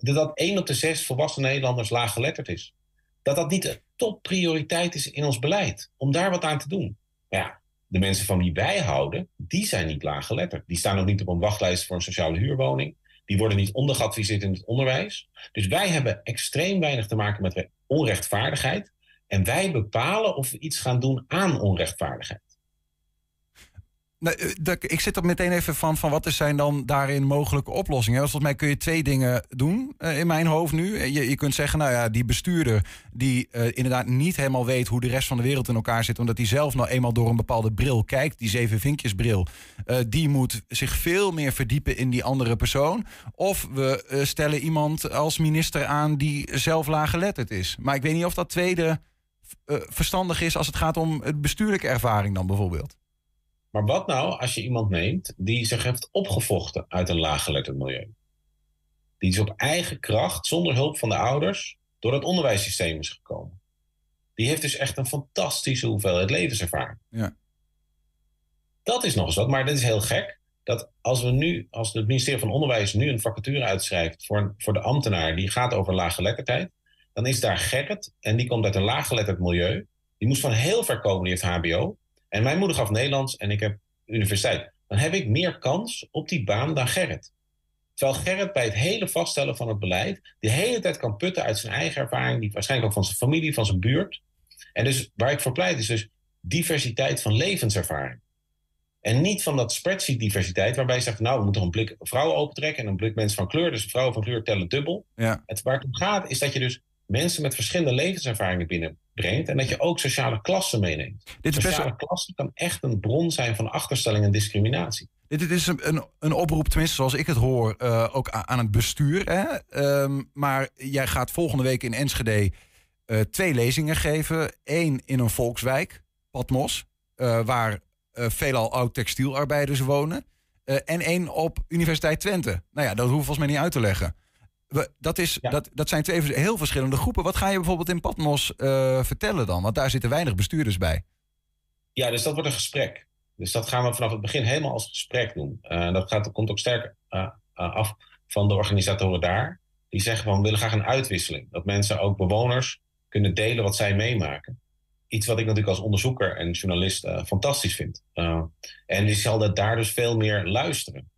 Dat één op de zes volwassen Nederlanders laaggeletterd is. Dat dat niet de topprioriteit is in ons beleid. Om daar wat aan te doen. Ja, de mensen van wie wij houden, die zijn niet laaggeletterd. Die staan ook niet op een wachtlijst voor een sociale huurwoning. Die worden niet ondergeadviseerd in het onderwijs. Dus wij hebben extreem weinig te maken met onrechtvaardigheid. En wij bepalen of we iets gaan doen aan onrechtvaardigheid. Nou, ik zit er meteen even van, van wat zijn dan daarin mogelijke oplossingen? Volgens mij kun je twee dingen doen eh, in mijn hoofd nu. Eh, Je, kunt zeggen, nou ja, die bestuurder die inderdaad niet helemaal weet hoe de rest van de wereld in elkaar zit, omdat hij zelf nou eenmaal door een bepaalde bril kijkt, die zeven vinkjesbril, die moet zich veel meer verdiepen in die andere persoon. Of we stellen iemand als minister aan die zelf laaggeletterd is. Maar ik weet niet of dat tweede verstandig is als het gaat om het bestuurlijke ervaring dan bijvoorbeeld. Maar wat nou als je iemand neemt die zich heeft opgevochten uit een laaggeletterd milieu? Die is op eigen kracht, zonder hulp van de ouders, door het onderwijssysteem is gekomen. Die heeft dus echt een fantastische hoeveelheid levenservaring. Ja. Dat is nog eens wat, maar dit is heel gek. Dat als we nu, als het ministerie van Onderwijs nu een vacature uitschrijft voor, een- voor de ambtenaar die gaat over laaggeletterdheid, dan is daar Gerrit en die komt uit een laaggeletterd milieu. Die moest van heel ver komen, die heeft HBO. En mijn moeder gaf Nederlands en ik heb universiteit. Dan heb ik meer kans op die baan dan Gerrit. Terwijl Gerrit bij het hele vaststellen van het beleid de hele tijd kan putten uit zijn eigen ervaring, die waarschijnlijk ook van zijn familie, van zijn buurt. En dus waar ik voor pleit is dus diversiteit van levenservaring. En niet van dat spreadsheet diversiteit, waarbij je zegt, nou, we moeten een blik vrouwen opentrekken en een blik mensen van kleur. Dus vrouwen van kleur tellen dubbel. Ja. Het, waar het om gaat is dat je dus mensen met verschillende levenservaringen binnenbrengt en dat je ook sociale klassen meeneemt. Dit is best Sociale klasse kan echt een bron zijn van achterstelling en discriminatie. Dit, is een, een, oproep, tenminste zoals ik het hoor, eh, ook aan het bestuur. Hè? Ehm, maar jij gaat volgende week in Enschede eh, twee lezingen geven. Eén in een volkswijk, Patmos, eh, waar veelal oud-textielarbeiders wonen. En één op Universiteit Twente. Nou ja, dat we volgens mij niet uit te leggen. We, dat, is, Ja. dat, dat zijn twee heel verschillende groepen. Wat ga je bijvoorbeeld in Patmos eh, vertellen dan? Want daar zitten weinig bestuurders bij. Ja, dus dat wordt een gesprek. Dus dat gaan we vanaf het begin helemaal als gesprek doen. Eh, dat gaat, komt ook sterk eh, af van de organisatoren daar. Die zeggen van we willen graag een uitwisseling. Dat mensen, ook bewoners, kunnen delen wat zij meemaken. Iets wat ik natuurlijk als onderzoeker en journalist fantastisch vind. En die zal dat daar dus veel meer luisteren.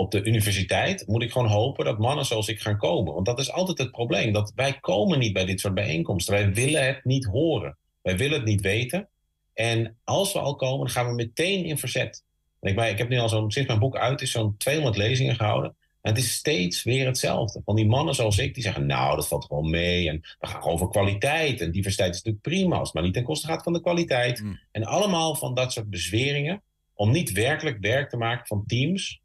Op de universiteit moet ik gewoon hopen dat mannen zoals ik gaan komen. Want dat is altijd het probleem. Dat wij komen niet bij dit soort bijeenkomsten. Wij willen het niet horen. Wij willen het niet weten. En als we al komen, dan gaan we meteen in verzet. En ik, ik heb nu al zo'n, sinds mijn boek uit is, zo'n 200 lezingen gehouden. En het is steeds weer hetzelfde. Van die mannen zoals ik, die zeggen, nou, dat valt wel mee. En we gaan over kwaliteit. En diversiteit is natuurlijk prima, als het maar niet ten koste gaat van de kwaliteit. Mm. En allemaal van dat soort bezweringen. Om niet werkelijk werk te maken van teams.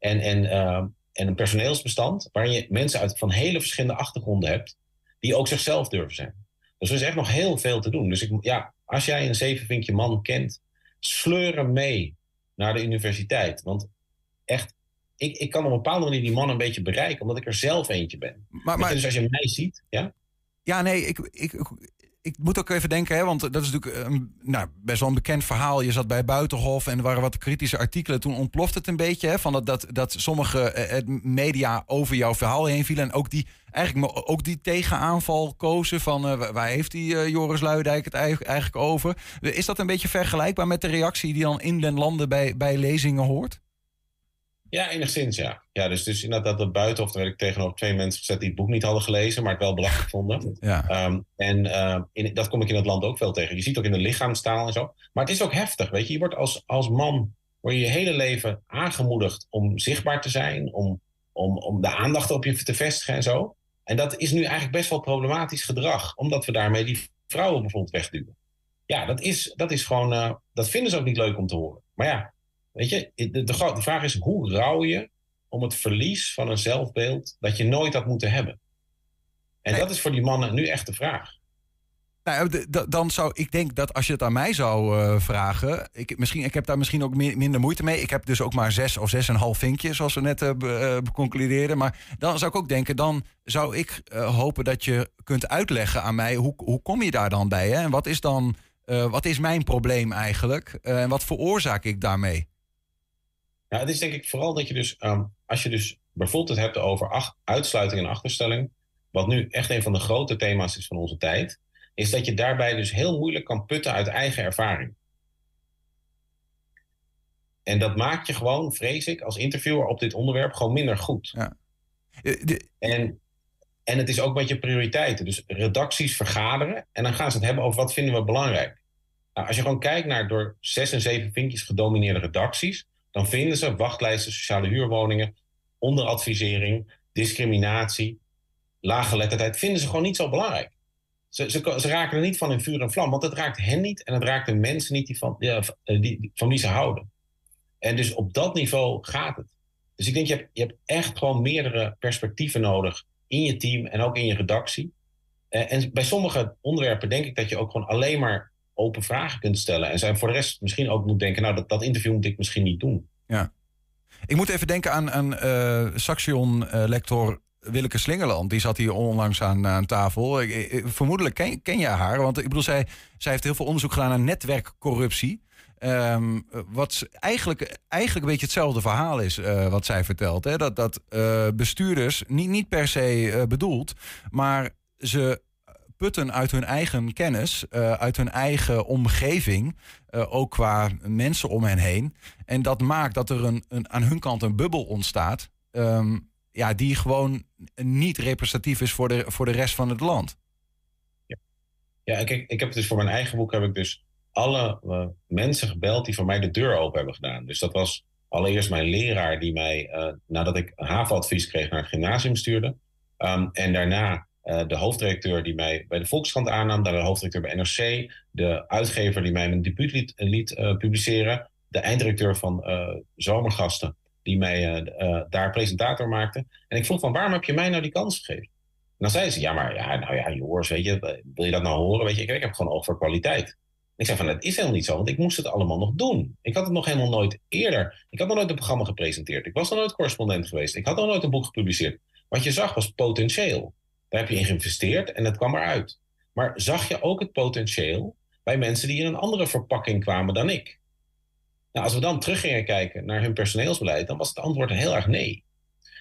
En, en, eh, en een personeelsbestand. Waarin je mensen uit van hele verschillende achtergronden hebt. Die ook zichzelf durven zijn. Dus er is echt nog heel veel te doen. Dus ik, ja, als jij een zevenvinkje man kent, sleur hem mee naar de universiteit. Want echt, ik, ik kan op een bepaalde manier die man een beetje bereiken, omdat ik er zelf eentje ben. Maar, maar dus als je mij ziet, ja, Ja, nee, ik, ik, ik, moet ook even denken, hè, want dat is natuurlijk een, nou, best wel een bekend verhaal. Je zat bij Buitenhof en er waren wat kritische artikelen. Toen ontploft het een beetje, hè, van dat, dat, dat sommige eh, media over jouw verhaal heen vielen. En ook die, eigenlijk ook die tegenaanval kozen van eh, waar- heeft die eh, Joris Luidijk het eigenlijk over? Is dat een beetje vergelijkbaar met de reactie die dan in den landen bij, bij lezingen hoort? Ja, enigszins ja. Ja, dus, dus inderdaad dat buitenhof, daar werd ik tegenover twee mensen gezet die het boek niet hadden gelezen, maar het wel belachelijk vonden. Ja. Ehm, en eh, in, dat kom ik in het land ook veel tegen. Je ziet ook in de lichaamstaal en zo. Maar het is ook heftig, weet je. Je wordt als, als man word je je hele leven aangemoedigd om zichtbaar te zijn, om, om, om de aandacht op je te vestigen en zo. En dat is nu eigenlijk best wel problematisch gedrag, omdat we daarmee die vrouwen bijvoorbeeld wegduwen. Ja, dat is, dat is gewoon, eh, dat vinden ze ook niet leuk om te horen. Maar ja, weet je, de, de, de vraag is hoe rouw je om het verlies van een zelfbeeld dat je nooit had moeten hebben? En Nee. dat is voor die mannen nu echt de vraag. Nou, d- dan zou ik denk dat als je het aan mij zou eh, vragen, ik, misschien, ik heb daar misschien ook mi- minder moeite mee. Ik heb dus ook maar zes of zes en een half vinkje, zoals we net eh, eh, beconcludeerden. Maar dan zou ik ook denken, dan zou ik eh, hopen dat je kunt uitleggen aan mij hoe, hoe kom je daar dan bij? Hè? En wat is dan, eh, wat is mijn probleem eigenlijk? Eh, en wat veroorzaak ik daarmee? Nou, het is denk ik vooral dat je dus, ehm, als je dus bijvoorbeeld het hebt over ach- uitsluiting en achterstelling, wat nu echt een van de grote thema's is van onze tijd, is dat je daarbij dus heel moeilijk kan putten uit eigen ervaring. En dat maakt je gewoon, vrees ik, als interviewer op dit onderwerp gewoon minder goed. Ja. Eh, de- En, en het is ook met je prioriteiten. Dus redacties vergaderen en dan gaan ze het hebben over wat vinden we belangrijk. Nou, als je gewoon kijkt naar door zes en zeven vinkjes gedomineerde redacties, dan vinden ze wachtlijsten, sociale huurwoningen, onderadvisering, discriminatie, laaggeletterdheid, vinden ze gewoon niet zo belangrijk. Ze, ze, raken er niet van in vuur en vlam, want het raakt hen niet en het raakt de mensen niet die van, die, die- van wie ze houden. En dus op dat niveau gaat het. Dus ik denk, je hebt, je hebt echt gewoon meerdere perspectieven nodig in je team en ook in je redactie. Eh, en bij sommige onderwerpen denk ik dat je ook gewoon alleen maar open vragen kunt stellen. En zijn voor de rest misschien ook moet denken, nou, dat, dat interview moet ik misschien niet doen. Ik moet even denken aan een eh Saxion-lector Willeke Slingerland. Die zat hier onlangs aan, aan tafel. Vermoedelijk ken, ken je haar. Want ik bedoel, zij, zij heeft heel veel onderzoek gedaan naar netwerkcorruptie. Ehm, wat eigenlijk, eigenlijk een beetje hetzelfde verhaal is eh, wat zij vertelt. Hè? Dat, dat eh, bestuurders, niet, niet per se eh, bedoeld, maar ze putten uit hun eigen kennis, eh, uit hun eigen omgeving, eh, ook qua mensen om hen heen. En dat maakt dat er een, een, aan hun kant een bubbel ontstaat, ehm, ja, die gewoon niet representatief is voor de, voor de rest van het land. Ja, en kijk, ik heb dus voor mijn eigen boek heb ik dus alle eh, mensen gebeld die voor mij de deur open hebben gedaan. Dus dat was allereerst mijn leraar die mij, nadat ik een havenadvies kreeg, naar het gymnasium stuurde. Ehm, en daarna eh, de hoofdredacteur die mij bij de Volkskrant aannam, daarna de hoofdredacteur bij NRC, de uitgever die mij mijn debuut liet, liet eh, publiceren, de eindredacteur van eh, Zomergasten die mij eh, eh, daar presentator maakte. En ik vroeg van waarom heb je mij nou die kans gegeven? En dan zei ze, ja, maar ja, nou ja, weet je, wil je dat nou horen? Weet je, ik, ik heb gewoon oog voor kwaliteit. Ik zei van, dat is helemaal niet zo, want ik moest het allemaal nog doen. Ik had het nog helemaal nooit eerder. Ik had nog nooit een programma gepresenteerd. Ik was nog nooit correspondent geweest. Ik had nog nooit een boek gepubliceerd. Wat je zag was potentieel. Daar heb je in geïnvesteerd en het kwam eruit. Maar zag je ook het potentieel bij mensen die in een andere verpakking kwamen dan ik? Nou, als we dan terug gingen kijken naar hun personeelsbeleid, dan was het antwoord heel erg nee.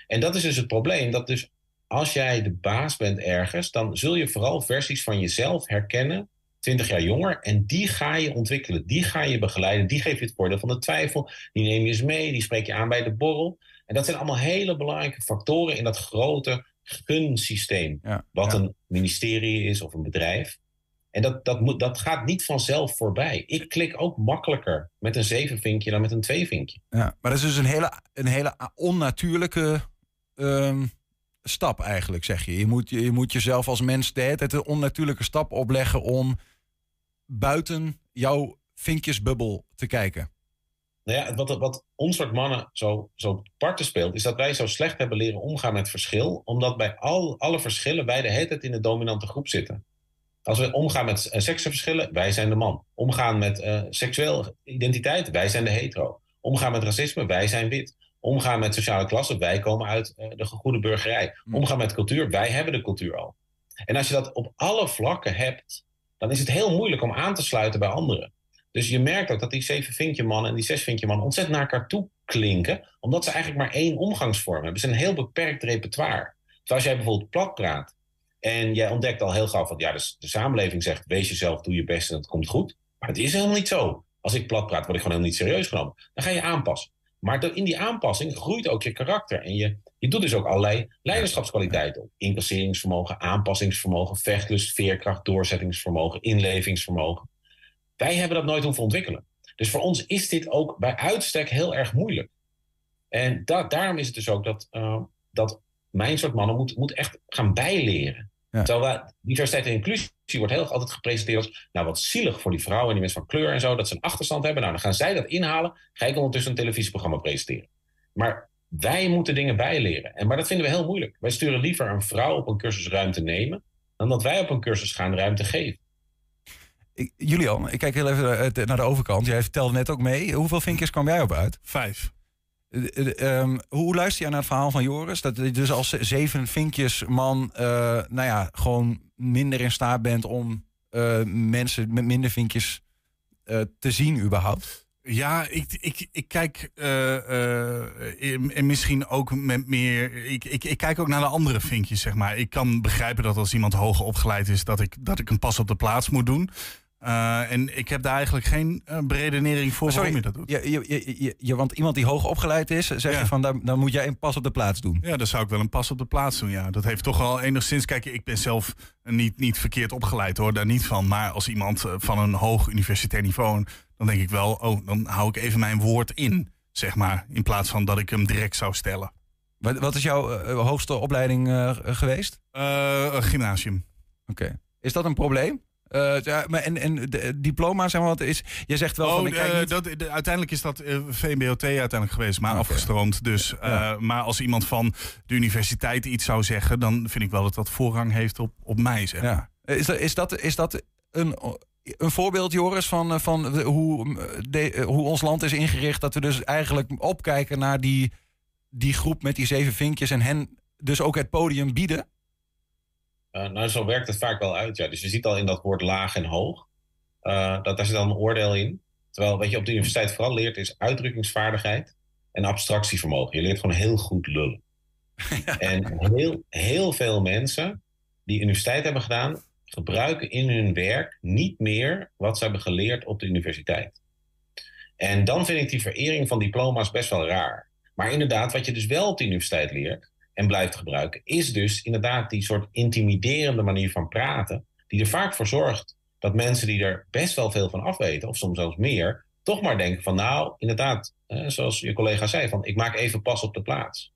En dat is dus het probleem, dat dus als jij de baas bent ergens, dan zul je vooral versies van jezelf herkennen, 20 jaar jonger, en die ga je ontwikkelen, die ga je begeleiden, die geef je het voordeel van de twijfel, die neem je eens mee, die spreek je aan bij de borrel. En dat zijn allemaal hele belangrijke factoren in dat grote gunsysteem, Ja, wat ja. een ministerie is of een bedrijf. En dat, dat, moet, dat gaat niet vanzelf voorbij. Ik klik ook makkelijker met een zevenvinkje dan met een tweevinkje. Ja, maar dat is dus een hele, een hele onnatuurlijke ehm, stap eigenlijk, zeg je. Je moet, je moet jezelf als mens de hele tijd een onnatuurlijke stap opleggen om buiten jouw vinkjesbubbel te kijken. Nou ja, wat, wat ons soort mannen zo, zo parten speelt, is dat wij zo slecht hebben leren omgaan met verschil, omdat bij al, alle verschillen wij de hele tijd in de dominante groep zitten. Als we omgaan met eh, seksenverschillen, wij zijn de man. Omgaan met eh seksueel identiteit, wij zijn de hetero. Omgaan met racisme, wij zijn wit. Omgaan met sociale klasse, wij komen uit eh, de goede burgerij. Omgaan met cultuur, wij hebben de cultuur al. En als je dat op alle vlakken hebt, dan is het heel moeilijk om aan te sluiten bij anderen. Dus je merkt ook dat die zeven vinkje mannen en die zes vinkje mannen ontzettend naar elkaar toe klinken, omdat ze eigenlijk maar één omgangsvorm hebben. Ze hebben een heel beperkt repertoire. Terwijl als jij bijvoorbeeld plat praat en jij ontdekt al heel gauw van ja, de, de samenleving zegt wees jezelf, doe je best en het komt goed. Maar het is helemaal niet zo. Als ik plat praat, word ik gewoon helemaal niet serieus genomen. Dan ga je aanpassen. Maar in die aanpassing groeit ook je karakter. En je, je doet dus ook allerlei leiderschapskwaliteiten op. Incasseringsvermogen, aanpassingsvermogen, vechtlust, veerkracht, doorzettingsvermogen, inlevingsvermogen. Wij hebben dat nooit hoeven ontwikkelen. Dus voor ons is dit ook bij uitstek heel erg moeilijk. En da- daarom is het dus ook dat, eh, dat mijn soort mannen moet, moet echt gaan bijleren. Ja. Terwijl wij, diversiteit en inclusie wordt heel erg altijd gepresenteerd als... nou, wat zielig voor die vrouwen en die mensen van kleur en zo... dat ze een achterstand hebben. Nou, dan gaan zij dat inhalen. Ga ik ondertussen een televisieprogramma presenteren. Maar wij moeten dingen bijleren. En, maar dat vinden we heel moeilijk. Wij sturen liever een vrouw op een cursus ruimte nemen... dan dat wij op een cursus gaan ruimte geven. Julian, ik kijk heel even naar de- naar de overkant. Jij vertelde net ook mee. Hoeveel vinkjes kwam jij op uit? Vijf. Eh, eh, ehm, hoe luister jij naar het verhaal van Joris? Dat je dus als zeven vinkjes man, eh, nou ja, gewoon minder in staat bent om eh, mensen met minder vinkjes eh, te zien überhaupt? Ja, ik, ik, ik kijk eh, eh, en misschien ook met meer. Ik, ik, ik kijk ook naar de andere vinkjes, zeg maar. Ik kan begrijpen dat als iemand hoger opgeleid is, dat ik, dat ik een pas op de plaats moet doen. Eh, en ik heb daar eigenlijk geen uh, beredenering voor waarom je dat doet. Je, je, je, je- je- want iemand die hoog opgeleid is, zeg Ja. je van, daar, dan moet jij een pas op de plaats doen. Ja, dan zou ik wel een pas op de plaats doen. Ja, dat heeft toch wel enigszins. Kijk, ik ben zelf niet, niet verkeerd opgeleid hoor, daar niet van. Maar als iemand eh, van een hoog universitair niveau, dan denk ik wel, oh, dan hou ik even mijn woord in, zeg maar. In plaats van dat ik hem direct zou stellen. Wat, wat is jouw hoogste opleiding geweest? Gymnasium. Oké. Is dat een probleem? Eh, ja, maar en, en de, diploma, zeg maar, wat is. Je zegt wel van. Oh, ik kijk eh, niet- dat, de- uiteindelijk is dat eh, VMBOT uiteindelijk geweest, maar Oké. afgestroomd. Dus, eh, Ja. Maar als iemand van de universiteit iets zou zeggen, dan vind ik wel dat dat voorrang heeft op, op mij. Zeg. Ja. Is dat, is dat, is dat een, een voorbeeld, Joris, van, eh, van hoe, eh, de, eh, hoe ons land is ingericht? Dat we dus eigenlijk opkijken naar die, die groep met die zeven vinkjes en hen dus ook het podium bieden? Eh, nou, zo werkt het vaak wel uit. Ja. Dus je ziet al in dat woord laag en hoog, eh, dat daar zit dan een oordeel in. Terwijl, wat je op de universiteit vooral leert, is uitdrukkingsvaardigheid en abstractievermogen. Je leert gewoon heel goed lullen. [LAUGHS] En heel, heel veel mensen die universiteit hebben gedaan, gebruiken in hun werk niet meer wat ze hebben geleerd op de universiteit. En dan vind ik die verering van diploma's best wel raar. Maar inderdaad, wat je dus wel op de universiteit leert en blijft gebruiken, is dus inderdaad die soort intimiderende manier van praten, die er vaak voor zorgt dat mensen die er best wel veel van afweten, of soms zelfs meer, toch maar denken van nou, inderdaad, zoals je collega zei, van ik maak even pas op de plaats.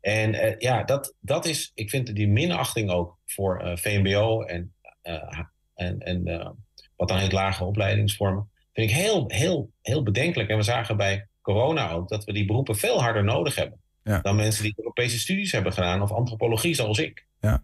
En eh, ja, dat, dat is, ik vind die minachting ook voor eh, VMBO en, eh, en, en eh, wat dan heet lage opleidingsvormen, vind ik heel, heel, heel bedenkelijk. En we zagen bij corona ook dat we die beroepen veel harder nodig hebben Ja. dan mensen die Europese studies hebben gedaan of antropologie zoals ik. Ja,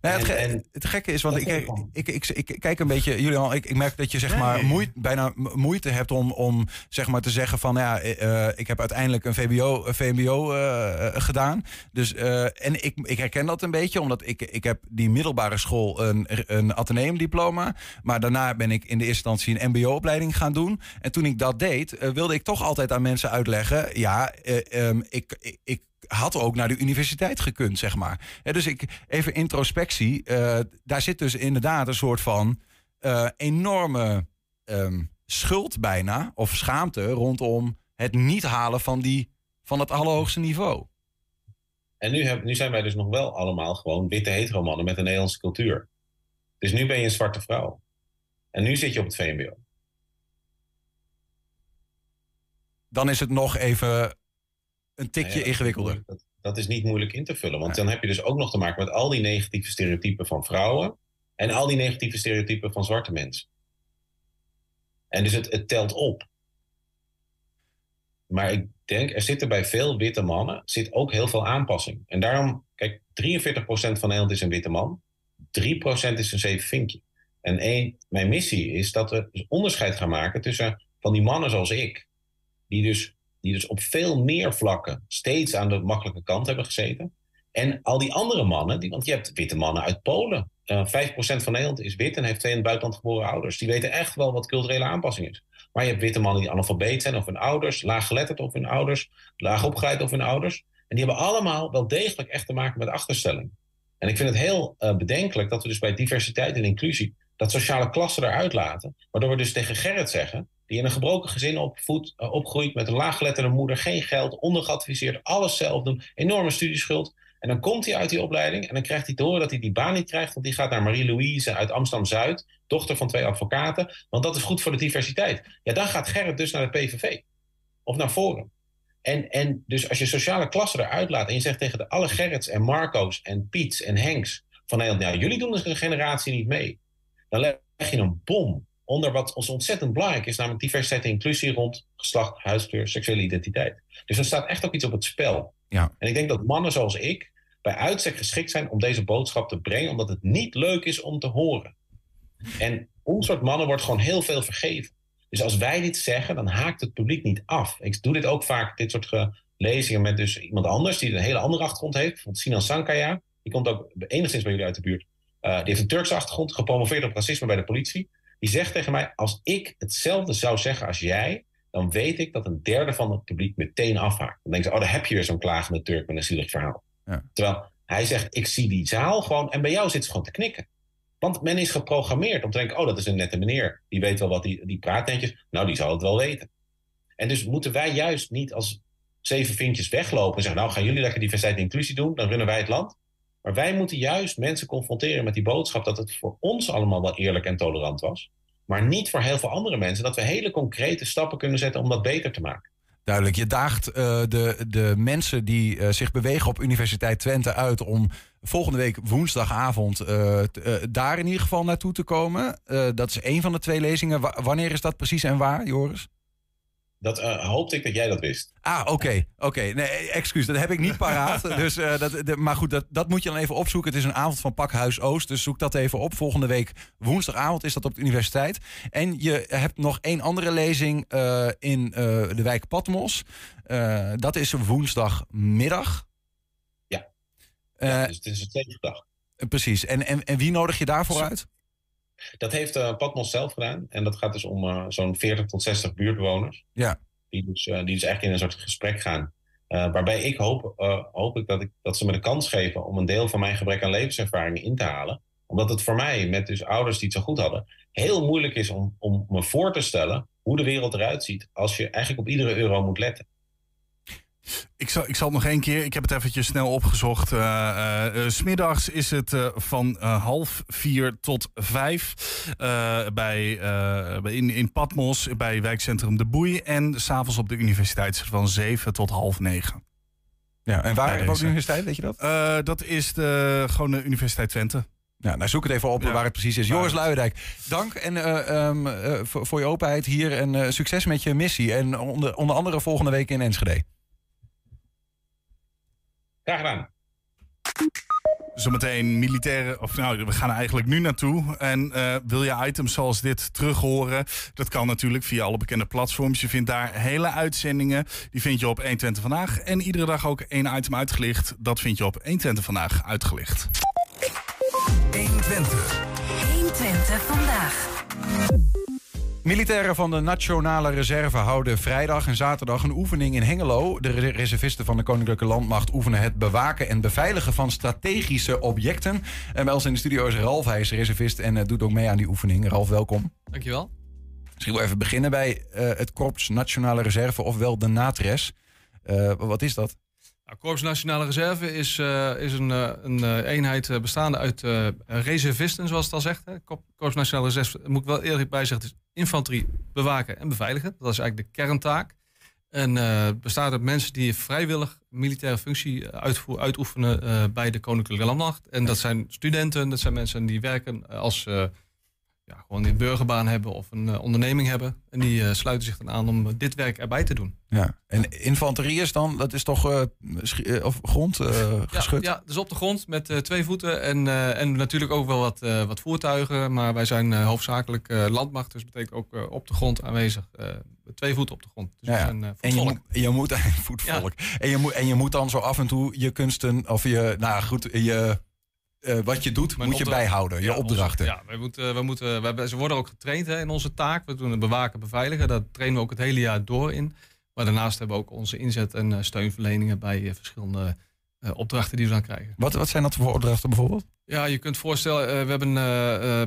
het, En- ge- en- het gekke is, want ik, ik, ik ik, kijk een beetje, Julian, ik, ik merk dat je zeg Nee. maar moeite, bijna moeite hebt om, om zeg maar te zeggen van, ja, eh, eh, ik heb uiteindelijk een VBO, een VMBO eh, gedaan. Dus, en ik, ik herken dat een beetje, omdat ik, ik heb die middelbare school een, een ateneumdiploma. Maar daarna ben ik in de eerste instantie een mbo-opleiding gaan doen. En toen ik dat deed, wilde ik toch altijd aan mensen uitleggen, ja, eh, ehm, ik, ik, ik had ook naar de universiteit gekund, zeg maar. Dus ik, even introspectie. eh, daar zit dus inderdaad een soort van eh, enorme ehm, schuld bijna, of schaamte rondom het niet halen van, die, van het allerhoogste niveau. En nu, heb, nu zijn wij dus nog wel allemaal gewoon witte heteromannen met een Nederlandse cultuur. Dus nu ben je een zwarte vrouw. En nu zit je op het VMBO. Dan is het nog even een tikje Nou ja, ingewikkelder. Dat, dat is niet moeilijk in te vullen. Want dan heb je dus ook nog te maken met al die negatieve stereotypen van vrouwen. En al die negatieve stereotypen van zwarte mensen. En dus het, het telt op. Maar ik denk, er zitten bij veel witte mannen zit ook heel veel aanpassing. En daarom, kijk, 43% van Nederland is een witte man. 3% is een zeven vinkje. En één, mijn missie is dat we dus onderscheid gaan maken tussen van die mannen zoals ik, die dus, die dus op veel meer vlakken steeds aan de makkelijke kant hebben gezeten. En al die andere mannen, want je hebt witte mannen uit Polen. Eh 5% van Nederland is wit en heeft twee in het buitenland geboren ouders. Die weten echt wel wat culturele aanpassing is. Maar je hebt witte mannen die analfabeet zijn of hun ouders, laaggeletterd of hun ouders, laag opgeleid of hun ouders. En die hebben allemaal wel degelijk echt te maken met achterstelling. En ik vind het heel eh, bedenkelijk dat we dus bij diversiteit en inclusie dat sociale klassen eruit laten. Waardoor we dus tegen Gerrit zeggen, die in een gebroken gezin opvoedt, eh, opgroeit met een laaggeletterde moeder, geen geld, ondergeadviseerd, alles zelf doen, enorme studieschuld. En dan komt hij uit die opleiding en dan krijgt hij te horen dat hij die baan niet krijgt, want die gaat naar Marie-Louise uit Amsterdam-Zuid, dochter van twee advocaten, want dat is goed voor de diversiteit. Ja, dan gaat Gerrit dus naar de PVV of naar Forum. En, en dus als je sociale klassen eruit laat en je zegt tegen de alle Gerrits en Marco's en Piets en Henks van Nederland, nou, jullie doen dus een generatie niet mee. Dan leg je een bom onder wat ons ontzettend belangrijk is, namelijk diversiteit en inclusie rond geslacht, huidskleur, seksuele identiteit. Dus er staat echt ook iets op het spel. Ja. En ik denk dat mannen zoals ik bij uitstek geschikt zijn om deze boodschap te brengen, omdat het niet leuk is om te horen. En ons soort mannen wordt gewoon heel veel vergeven. Dus als wij dit zeggen, dan haakt het publiek niet af. Ik doe dit ook vaak, dit soort ge- lezingen met dus iemand anders die een hele andere achtergrond heeft. Bijvoorbeeld Sinan Sankaya, die komt ook enigszins bij jullie uit de buurt. Uh, die heeft een Turkse achtergrond, gepromoveerd op racisme bij de politie. Die zegt tegen mij, als ik hetzelfde zou zeggen als jij, dan weet ik dat een derde van het publiek meteen afhaakt. Dan denken ze, oh, daar heb je weer zo'n klagende Turk met een zielig verhaal. Ja. Terwijl hij zegt, ik zie die zaal gewoon, en bij jou zit ze gewoon te knikken. Want men is geprogrammeerd om te denken, oh, dat is een nette meneer. Die weet wel wat, die, die praat netjes. Nou, die zal het wel weten. En dus moeten wij juist niet als zeven vinkjes weglopen en zeggen, nou, gaan jullie lekker diversiteit en inclusie doen, dan runnen wij het land. Maar wij moeten juist mensen confronteren met die boodschap dat het voor ons allemaal wel eerlijk en tolerant was. Maar niet voor heel veel andere mensen. Dat we hele concrete stappen kunnen zetten om dat beter te maken. Duidelijk. Je daagt uh, de, de mensen die uh, zich bewegen op Universiteit Twente uit om volgende week woensdagavond uh, daar in ieder geval naartoe te komen. dat is één van de twee lezingen. Wanneer is dat precies en waar, Joris? Dat uh, hoopte ik dat jij dat wist. Ah, oké. Okay, oké. Okay. Nee, excuus, dat heb ik niet paraat. [LAUGHS] dus, uh, dat, de, maar goed, dat, dat moet je dan even opzoeken. Het is een avond van Pakhuis Oost, dus zoek dat even op. Volgende week woensdagavond is dat op de universiteit. En je hebt nog één andere lezing uh, in de wijk Patmos. dat is woensdagmiddag. Ja. ja dus het is een tweede dag. Precies. En, en, en wie nodig je daarvoor uit? Dat heeft uh, Patmos zelf gedaan. En dat gaat dus om uh, zo'n 40 tot 60 buurtbewoners. Ja. Die dus, uh, die dus eigenlijk in een soort gesprek gaan. waarbij ik hoop, hoop ik dat, ik dat ze me de kans geven om een deel van mijn gebrek aan levenservaring in te halen. Omdat het voor mij, met dus ouders die het zo goed hadden, heel moeilijk is om, om me voor te stellen hoe de wereld eruit ziet als je eigenlijk op iedere euro moet letten. Ik zal, ik zal het nog één keer, ik heb het eventjes snel opgezocht. Uh, smiddags is het van half vier tot vijf bij, in, in Patmos bij wijkcentrum De Boei. En s'avonds op de universiteit van zeven tot half negen. Ja, en waar op de universiteit, weet je dat? dat is de, gewoon de Universiteit Twente. Ja, nou zoek het even op ja. waar het precies is. Joris Luijendijk, dank en, uh, um, uh, voor, voor, je openheid hier en uh, succes met je missie. En onder, onder andere volgende week in Enschede. Graag gedaan. Zometeen militaire, of nou, we gaan er eigenlijk nu naartoe. En uh, wil je items zoals dit terug horen? Dat kan natuurlijk via alle bekende platforms. Je vindt daar hele uitzendingen. Die vind je op 120 vandaag. En iedere dag ook één item uitgelicht. Dat vind je op 120 vandaag uitgelicht. 120. 120 vandaag. Militairen van de Nationale Reserve houden vrijdag en zaterdag een oefening in Hengelo. De reservisten van de Koninklijke Landmacht oefenen het bewaken en beveiligen van strategische objecten. En bij ons in de studio is Ralf, hij is reservist en uh, doet ook mee aan die oefening. Ralf, welkom. Dankjewel. Misschien wel even beginnen bij uh, het Korps Nationale Reserve, ofwel de NATRES. Uh, wat is dat? Nou, Korps Nationale Reserve is, uh, is een, uh, een uh, eenheid bestaande uit reservisten, zoals het al zegt. Hè. Korps Nationale Reserve, moet ik wel eerlijk bij zeggen, is infanterie bewaken en beveiligen. Dat is eigenlijk de kerntaak. En bestaat uit mensen die vrijwillig militaire functie uitvoeren, uitoefenen bij de Koninklijke Landmacht. En dat zijn studenten, dat zijn mensen die werken als ja, gewoon een burgerbaan hebben of een uh, onderneming hebben. En die uh, sluiten zich dan aan om uh, dit werk erbij te doen. Ja, en infanterie is dan, dat is toch of grond geschud? Ja, ja, dus op de grond met twee voeten en, en natuurlijk ook wel wat, wat voertuigen. Maar wij zijn hoofdzakelijk landmacht, dus betekent ook op de grond aanwezig. twee voeten op de grond. Dus ja, ja. Zijn, en je, moet, je moet [LAUGHS] voetvolk. Ja. En, je moet, en je moet dan zo af en toe je kunsten, of je, nou goed, je uh, wat je doet, Mijn moet je bijhouden. Je ja, opdrachten. Onze, ja, wij moeten, wij moeten, ze worden ook getraind hè, in onze taak. We doen het bewaken, beveiligen. Daar trainen we ook het hele jaar door in. Maar daarnaast hebben we ook onze inzet- en uh, steunverleningen bij uh, verschillende opdrachten die we dan krijgen. Wat, wat zijn dat voor opdrachten bijvoorbeeld? Ja, je kunt voorstellen, we hebben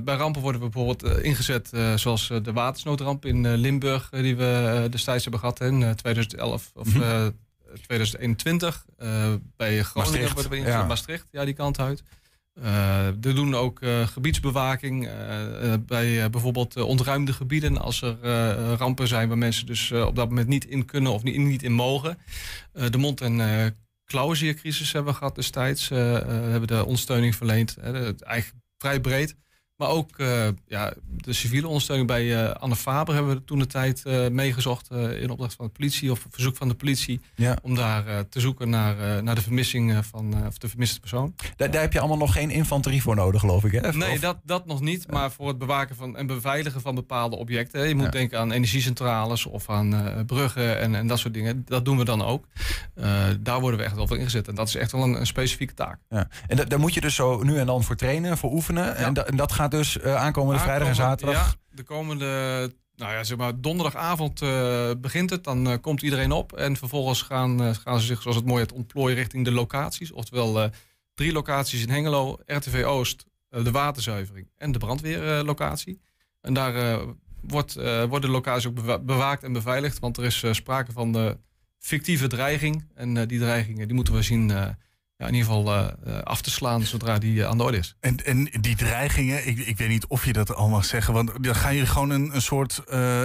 bij rampen worden we bijvoorbeeld ingezet, zoals de watersnoodramp in Limburg, die we destijds hebben gehad in 2011 of mm -hmm. 2021. bij Groningen Maastricht. worden we ingezet, ja. Maastricht, ja, die kant uit. We doen ook uh, gebiedsbewaking uh, bij bijvoorbeeld ontruimde gebieden. Als er rampen zijn waar mensen dus op dat moment niet in kunnen of niet, niet in mogen. de mond- en klauwziercrisis hebben we gehad destijds. hebben de ondersteuning verleend. eigenlijk vrij breed. Maar ook eh, ja, de civiele ondersteuning bij eh, Anne Faber hebben we toen de tijd eh, meegezocht in opdracht van de politie of op verzoek van de politie. Ja. Om daar te zoeken naar, naar de vermissing van of de vermiste persoon. Daar, daar heb je allemaal nog geen infanterie voor nodig, geloof ik. Hè? Nee, dat, dat nog niet. Maar voor het bewaken van en beveiligen van bepaalde objecten. Je moet denken aan energiecentrales of aan bruggen en, en dat soort dingen. Dat doen we dan ook. Daar worden we echt wel voor ingezet. En dat is echt wel een, een specifieke taak. Ja. En da- daar moet je dus zo nu en dan voor trainen, voor oefenen. En, da- en dat gaat dus eh, aankomende vrijdag en zaterdag. Ja, de komende, nou ja, zeg maar donderdagavond eh, begint het. Dan eh, komt iedereen op. En vervolgens gaan, gaan ze zich, zoals het mooi heet, ontplooien richting de locaties. Oftewel drie locaties in Hengelo, RTV Oost, de waterzuivering en de brandweerlocatie. en daar wordt, wordt de locatie ook bewa- bewaakt en beveiligd. Want er is sprake van de fictieve dreiging. En die dreigingen die moeten we zien ja, in ieder geval eh, eh, af te slaan zodra die eh, aan de orde is. En, en die dreigingen, ik, ik weet niet of je dat al mag zeggen, want dan gaan jullie gewoon een, een soort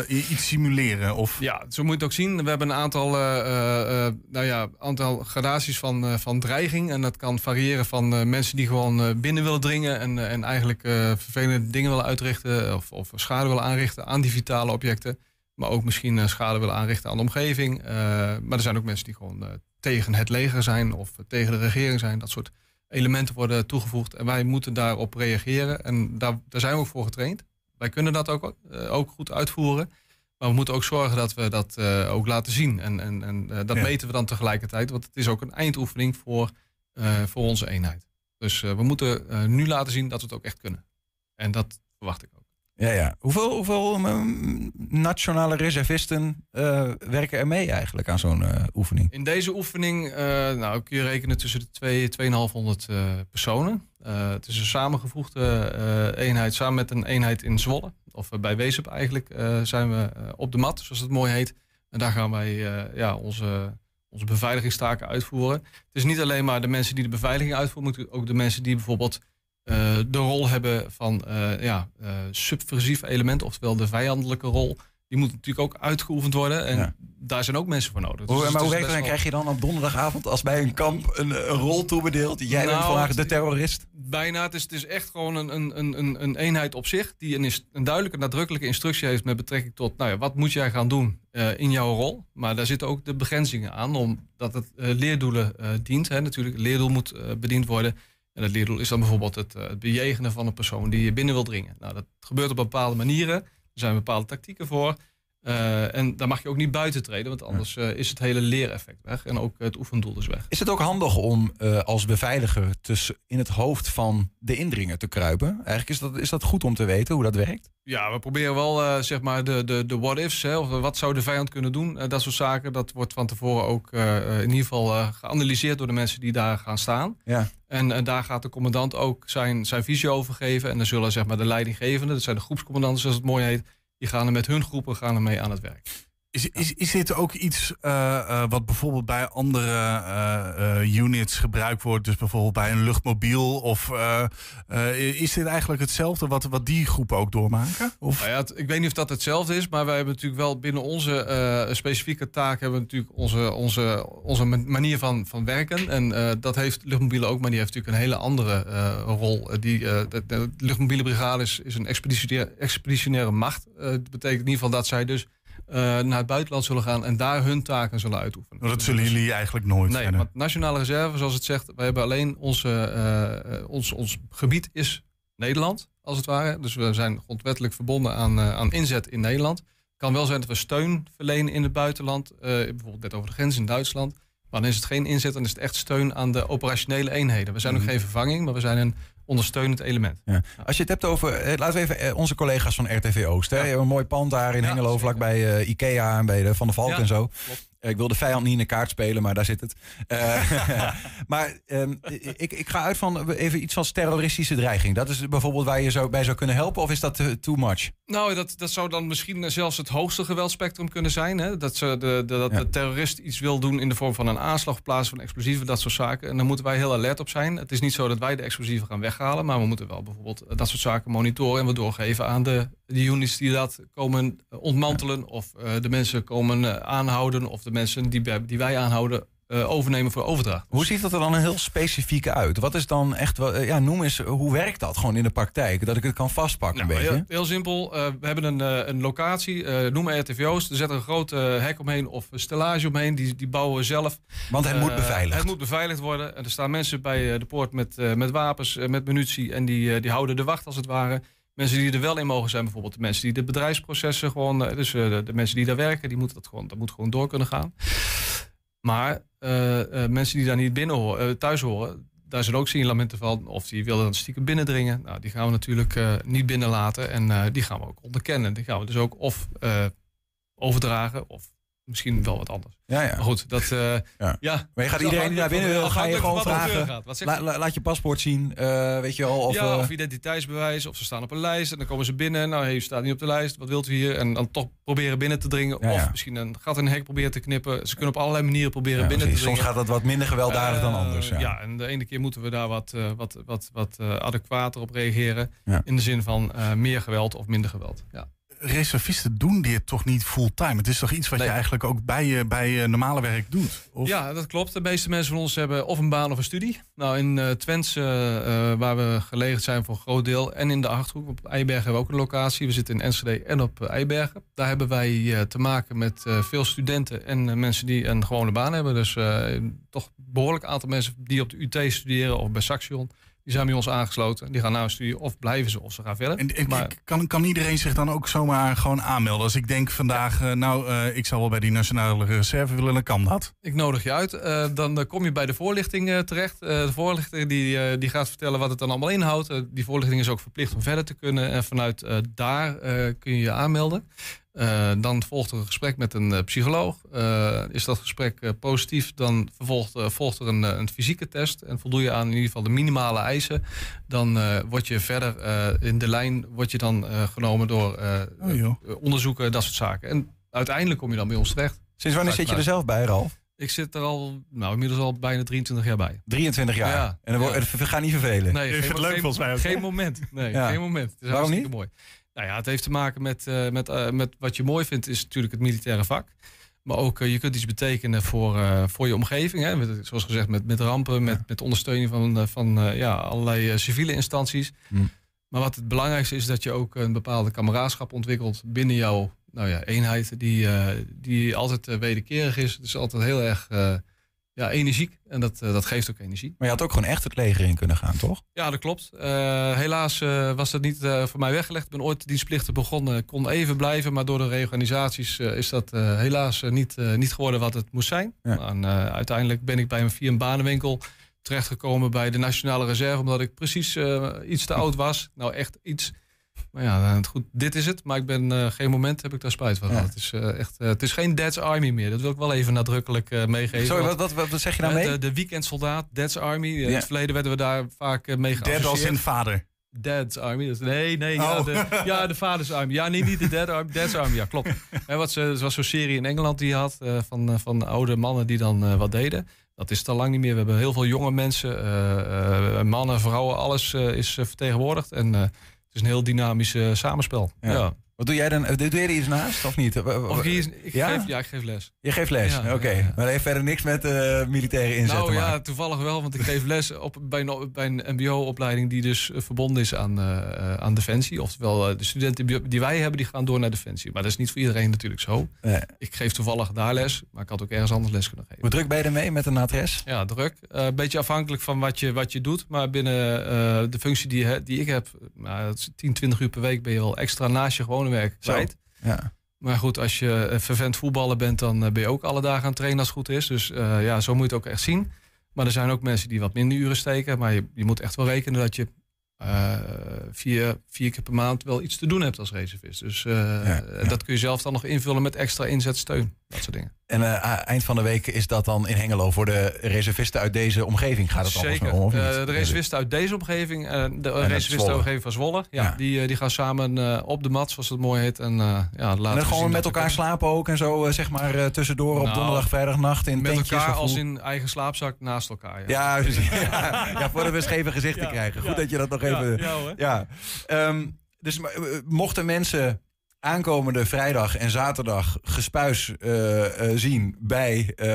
iets simuleren. Of... Ja, zo moet je het ook zien. We hebben een aantal, nou ja, aantal gradaties van, van dreiging. En dat kan variëren van mensen die gewoon binnen willen dringen en, en eigenlijk vervelende dingen willen uitrichten of, of schade willen aanrichten aan die vitale objecten. Maar ook misschien eh, schade willen aanrichten aan de omgeving. Eh, maar er zijn ook mensen die gewoon eh, tegen het leger zijn of tegen de regering zijn. Dat soort elementen worden toegevoegd. En wij moeten daarop reageren. En daar, daar zijn we ook voor getraind. Wij kunnen dat ook, ook goed uitvoeren. Maar we moeten ook zorgen dat we dat ook laten zien. En, en, en dat Ja. meten we dan tegelijkertijd. Want het is ook een eindoefening voor, voor onze eenheid. Dus we moeten nu laten zien dat we het ook echt kunnen. En dat verwacht ik ook. Ja, ja. Hoeveel, hoeveel mm, nationale reservisten eh, werken er mee eigenlijk aan zo'n eh, oefening? In deze oefening eh, nou, kun je rekenen tussen de twee- 2500 eh personen. Het is een samengevoegde eenheid samen met een eenheid in Zwolle. Of bij Weesup eigenlijk zijn we op de mat, zoals het mooi heet. En daar gaan wij ja, onze, onze beveiligingstaken uitvoeren. Het is niet alleen maar de mensen die de beveiliging uitvoeren, maar ook de mensen die bijvoorbeeld de rol hebben van eh, ja, eh, subversief element, oftewel de vijandelijke rol. Die moet natuurlijk ook uitgeoefend worden. En Ja. daar zijn ook mensen voor nodig. Hoe, Dus maar hoe werkt dat? krijg je dan op donderdagavond als bij een kamp een, een rol toebedeeld? Jij bent Nou, vandaag de terrorist? Bijna. Het is, het is echt gewoon een, een, een- een, een eenheid op zich. Die een, een duidelijke, nadrukkelijke instructie heeft met betrekking tot. Nou ja, wat moet jij gaan doen eh, in jouw rol? Maar daar zitten ook de begrenzingen aan. Omdat het eh, leerdoelen eh, dient. Hè. Natuurlijk, leerdoel moet eh, bediend worden. En het leerdoel is dan bijvoorbeeld het, eh, het bejegenen van een persoon die je binnen wil dringen. Nou, dat gebeurt op bepaalde manieren. Er zijn bepaalde tactieken voor. Eh, en daar mag je ook niet buiten treden, want anders eh, is het hele leereffect weg. En ook het oefendoel is weg. Is het ook handig om eh, als beveiliger tussen in het hoofd van de indringer te kruipen? Eigenlijk is dat, is dat goed om te weten hoe dat werkt? Ja, we proberen wel zeg maar de, de, de what-ifs. Of wat zou de vijand kunnen doen? dat soort zaken. Dat wordt van tevoren ook in ieder geval geanalyseerd door de mensen die daar gaan staan. Ja. En daar gaat de commandant ook zijn, zijn visie over geven. En dan zullen zeg maar, de leidinggevenden, dat zijn de groepscommandanten zoals het mooi heet, die gaan er met hun groepen gaan er mee aan het werk. Is, is, is dit ook iets eh, eh, wat bijvoorbeeld bij andere eh, units gebruikt wordt? Dus bijvoorbeeld bij een luchtmobiel? Of is dit eigenlijk hetzelfde wat, wat die groepen ook doormaken? Of? Nou ja, het- ik weet niet of dat hetzelfde is, maar wij hebben natuurlijk wel binnen onze specifieke taak hebben we natuurlijk onze, onze, onze ma- manier van, van werken. En dat heeft luchtmobiele ook, maar die heeft natuurlijk een hele andere rol. Die, de, de luchtmobiele brigade is, is een expeditionaire, expeditionaire macht. Dat betekent in ieder geval dat zij dus eh, naar het buitenland zullen gaan en daar hun taken zullen uitoefenen. Maar dat zullen jullie eigenlijk nooit Nee, want nationale reserve, zoals het zegt, wij hebben alleen onze, eh, ons, ons gebied is Nederland, als het ware. Dus we zijn grondwettelijk verbonden aan, eh, aan inzet in Nederland. Het kan wel zijn dat we steun verlenen in het buitenland, bijvoorbeeld net over de grens in Duitsland. Maar dan is het geen inzet, dan is het echt steun aan de operationele eenheden. We zijn ook Mhm. geen vervanging, maar we zijn een ondersteunend element. Ja. Als je het hebt over, eh, laten we even eh, onze collega's van RTV Oost. Hè? Je hebt een mooi pand daar in Ja, Hengelo, zeker. vlakbij eh, Ikea en bij de Van der Valk Ja, en zo. klopt. Eh, ik wil de vijand niet in de kaart spelen, maar daar zit het. Eh, [LAUGHS] maar ehm, ik, ik ga uit van even iets als terroristische dreiging. Dat is bijvoorbeeld waar je zo bij zou kunnen helpen, of is dat too much? Nou, dat, dat zou dan misschien zelfs het hoogste geweldspectrum kunnen zijn. Hè? Dat, ze de, de, dat Ja. de terrorist iets wil doen in de vorm van een aanslag, plaats van explosieven, dat soort zaken. En daar moeten wij heel alert op zijn. Het is niet zo dat wij de explosieven gaan weghalen, maar we moeten wel bijvoorbeeld dat soort zaken monitoren en we doorgeven aan de, de units die dat komen ontmantelen of eh, de mensen komen aanhouden of de mensen die, wij- die wij aanhouden. eh, eh, overnemen voor overdracht. Hoe ziet dat er dan een heel specifieke uit? Wat is dan echt, eh, ja, noem eens, hoe werkt dat gewoon in de praktijk? Dat ik het kan vastpakken een Nou, beetje. heel, heel simpel. eh, we hebben een, eh, een locatie, eh noem maar RTVO's. Er zet er een groot eh, hek omheen of een stellage omheen. Die, die bouwen we zelf. Want het moet Eh, beveiligd. Het moet beveiligd worden. En er staan mensen bij eh, de poort met, eh, met wapens, eh, met munitie. En die, eh, die houden de wacht als het ware. Mensen die er wel in mogen zijn, bijvoorbeeld de mensen die de bedrijfsprocessen gewoon. eh, dus eh, de, de mensen die daar werken, die moeten dat gewoon, dat moet gewoon door kunnen gaan. Maar eh, mensen die daar niet binnen horen, thuis horen, daar zijn ook signalementen van. Of die willen dan stiekem binnendringen. Nou, die gaan we natuurlijk niet binnenlaten. En die gaan we ook onderkennen. Die gaan we dus ook of overdragen of misschien wel wat anders. Ja, ja. Maar goed, dat... eh, Ja. ja. Maar je gaat iedereen die daar binnen wil, ga je gewoon vragen. La- je? la- laat je paspoort zien, eh, weet je wel. Of, ja, eh, of identiteitsbewijs, of ze staan op een lijst en dan komen ze binnen. Nou, hey, u staat niet op de lijst, wat wilt u hier? En dan toch proberen binnen te dringen. Ja, of misschien een gat in een hek proberen te knippen. Ze kunnen op allerlei manieren proberen binnen te dringen. Soms gaat dat wat minder gewelddadig dan anders. Ja. ja, en de ene keer moeten we daar wat, wat, wat, wat adequater op reageren. In de zin van meer geweld of minder geweld. Ja. Reservisten doen dit toch niet fulltime? Het is toch iets wat Nee. je eigenlijk ook bij je, bij normale werk doet? Of? Ja, dat klopt. De meeste mensen van ons hebben of een baan of een studie. Nou, in eh Twents, eh, waar we gelegen zijn voor een groot deel, en in de Achterhoek, op Eibergen hebben we ook een locatie. We zitten in Enschede en op eh, Eibergen. Daar hebben wij te maken met veel studenten en mensen die een gewone baan hebben. Dus toch een behoorlijk aantal mensen die op de UT studeren of bij Saxion. Die zijn bij ons aangesloten. Die gaan naar een studie of blijven ze of ze gaan verder. En, en Maar- kan, kan iedereen zich dan ook zomaar gewoon aanmelden? Als ik denk vandaag, eh, nou, eh, ik zou wel bij die Nationale Reserve willen, dan kan dat. Ik nodig je uit. Eh, dan kom je bij de voorlichting terecht. De voorlichter die, die gaat vertellen wat het dan allemaal inhoudt. Die voorlichting is ook verplicht om verder te kunnen. En vanuit daar kun je je aanmelden. Eh, dan volgt er een gesprek met een eh, psycholoog. Eh, is dat gesprek eh, positief, dan vervolgt, volgt er een, een fysieke test. En voldoe je aan in ieder geval de minimale eisen. Dan eh, word je verder eh, in de lijn word je dan, eh, genomen door eh, Oh, onderzoeken, dat soort zaken. En uiteindelijk kom je dan bij ons terecht. Sinds wanneer zit je er zelf bij, Ralf? Ik zit er al, nou, inmiddels al bijna 23 jaar bij. 23 jaar. Ja. En dan wordt- Ja. het gaat niet vervelen. Nee, Je vindt het leuk geen, volgens mij ook, Geen moment. Nee, Ja. geen moment. Het is Waarom hartstikke niet? mooi. Nou ja, het heeft te maken met, eh, met, eh, met wat je mooi vindt, is natuurlijk het militaire vak. Maar ook, eh, je kunt iets betekenen voor, voor je omgeving. Hè? Met, zoals gezegd, met, met rampen, met, met ondersteuning van, van ja, allerlei civiele instanties. Hm. Maar wat het belangrijkste is, dat je ook een bepaalde kameraadschap ontwikkelt binnen jouw nou ja, eenheid. Die, die altijd wederkerig is. Het is altijd heel erg ja, energiek. En dat, eh, dat geeft ook energie. Maar je had ook gewoon echt het leger in kunnen gaan, toch? Ja, dat klopt. Eh, helaas eh, was dat niet voor mij weggelegd. Ik ben ooit dienstplichtig begonnen, kon even blijven. Maar door de reorganisaties is dat helaas niet, niet geworden wat het moest zijn. Ja. En, uiteindelijk ben ik bij een via een banenwinkel terechtgekomen bij de Nationale Reserve. Omdat ik precies iets te oud was. Nou, echt iets. Maar ja, eh, goed, dit is het. Maar ik ben eh, geen moment heb ik daar spijt van Ja. gehad. Het is, eh, echt, het is geen Dad's Army meer. Dat wil ik wel even nadrukkelijk eh, meegeven. Sorry, wat, wat, wat zeg je nou mee? De, de weekendsoldaat, Dad's Army. In Ja. het verleden werden we daar vaak mee Dead als geassocieerd. in vader. Dad's Army. Dus nee, nee. Ja, Oh. de, ja, de Vaders Army. Ja, nee, niet de Dead Army. Dad's Army, ja, klopt. En wat ze, er was zo'n serie in Engeland die je had eh, van, van oude mannen die dan eh, wat deden. Dat is te lang niet meer. We hebben heel veel jonge mensen, eh, eh, mannen, vrouwen, alles eh, is vertegenwoordigd. En eh, het is een heel dynamisch samenspel. Ja. Ja. Wat doe jij dan? Doe je er iets naast of niet? Of ik, hier- ik Ja? Geef, ja, ik geef les. Je geeft les, Ja, oké. ja, ja. Maar heeft verder niks met eh, militaire inzet Nou te ja, maken. toevallig wel, want ik geef [LAUGHS] les op, bij, een, bij een mbo-opleiding die dus eh, verbonden is aan, eh, aan Defensie. Oftewel, de studenten die- wij hebben, die gaan door naar Defensie. Maar dat is niet voor iedereen natuurlijk zo. Nee. Ik geef toevallig daar les, maar ik had ook ergens anders les kunnen geven. Hoe druk ben je ermee met een adres? Ja, druk. Een beetje afhankelijk van wat je, wat je doet. Maar binnen de functie die, die ik heb, nou, dat is 10, 20 uur per week ben je al extra naast je gewone werk kwijt. Ja. Maar goed, als je vervent voetballer bent, dan eh, ben je ook alle dagen aan het trainen als het goed is. Dus eh, ja, zo moet je het ook echt zien. Maar er zijn ook mensen die wat minder uren steken. Maar je, je moet echt wel rekenen dat je eh, vier, vier keer per maand wel iets te doen hebt als reservist. Dus eh, ja. dat kun je zelf dan nog invullen met extra inzetsteun. Dat soort dingen. En eh, eind van de week is dat dan in Hengelo voor de reservisten uit deze omgeving. Gaat het allemaal Zeker. zo om, of niet? Eh, de reservisten uit deze omgeving, eh, de reservisten omgeving van Zwolle, ja, Ja. Die, die gaan samen eh, op de mat, zoals het mooi heet. En, eh, ja, laten En dan we gewoon met elkaar slapen ook en zo, zeg maar, eh, tussendoor op Nou, donderdag, vrijdagnacht in Met tentjes. elkaar of als in eigen slaapzak naast elkaar. Ja, Ja, [LAUGHS] ja, ja, voordat we scheve gezichten Ja, krijgen. Goed ja. dat je dat nog Ja, even... ja. Ehm, dus mochten mensen aankomende vrijdag en zaterdag gespuis eh, eh, zien bij eh,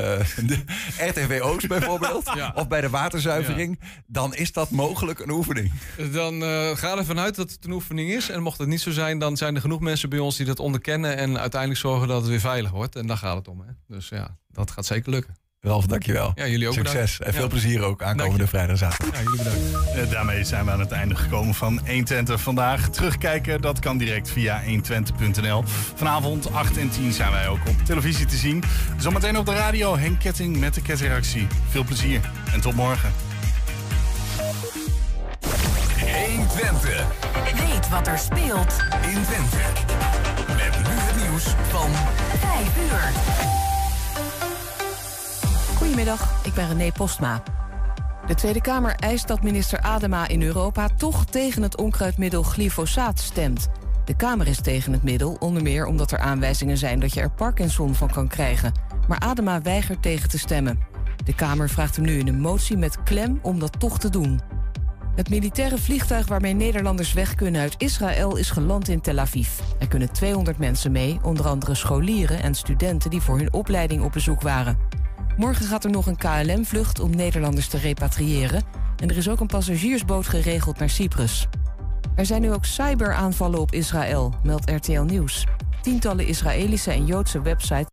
de [LAUGHS] RTV Oost bijvoorbeeld, Ja. of bij de waterzuivering, dan is dat mogelijk een oefening. Dan ga ervan uit dat het een oefening is. En mocht het niet zo zijn, dan zijn er genoeg mensen bij ons die dat onderkennen. En uiteindelijk zorgen dat het weer veilig wordt. En daar gaat het om. Hè? Dus ja, dat gaat zeker lukken. Ralf, dankjewel. Ja, jullie ook Succes bedankt. en veel Ja. plezier ook aankomende vrijdag en zaterdag. Ja, jullie bedankt. Eh, Daarmee zijn we aan het einde gekomen van 120 vandaag. Terugkijken, dat kan direct via 120.nl. Vanavond 8 en 10 zijn wij ook op televisie te zien. Zometeen op de radio Henk Ketting met de ketreactie. Veel plezier en tot morgen. 120. Weet wat er speelt in Twente. Met nu het nieuws van 5 uur. Goedemiddag, ik ben René Postma. De Tweede Kamer eist dat minister Adema in Europa toch tegen het onkruidmiddel glyfosaat stemt. De Kamer is tegen het middel, onder meer omdat er aanwijzingen zijn dat je er Parkinson van kan krijgen. Maar Adema weigert tegen te stemmen. De Kamer vraagt hem nu in een motie met klem om dat toch te doen. Het militaire vliegtuig waarmee Nederlanders weg kunnen uit Israël is geland in Tel Aviv. Er kunnen 200 mensen mee, onder andere scholieren en studenten die voor hun opleiding op bezoek waren. Morgen gaat er nog een KLM-vlucht om Nederlanders te repatriëren. En er is ook een passagiersboot geregeld naar Cyprus. Er zijn nu ook cyberaanvallen op Israël, meldt RTL Nieuws. Tientallen Israëlische en Joodse websites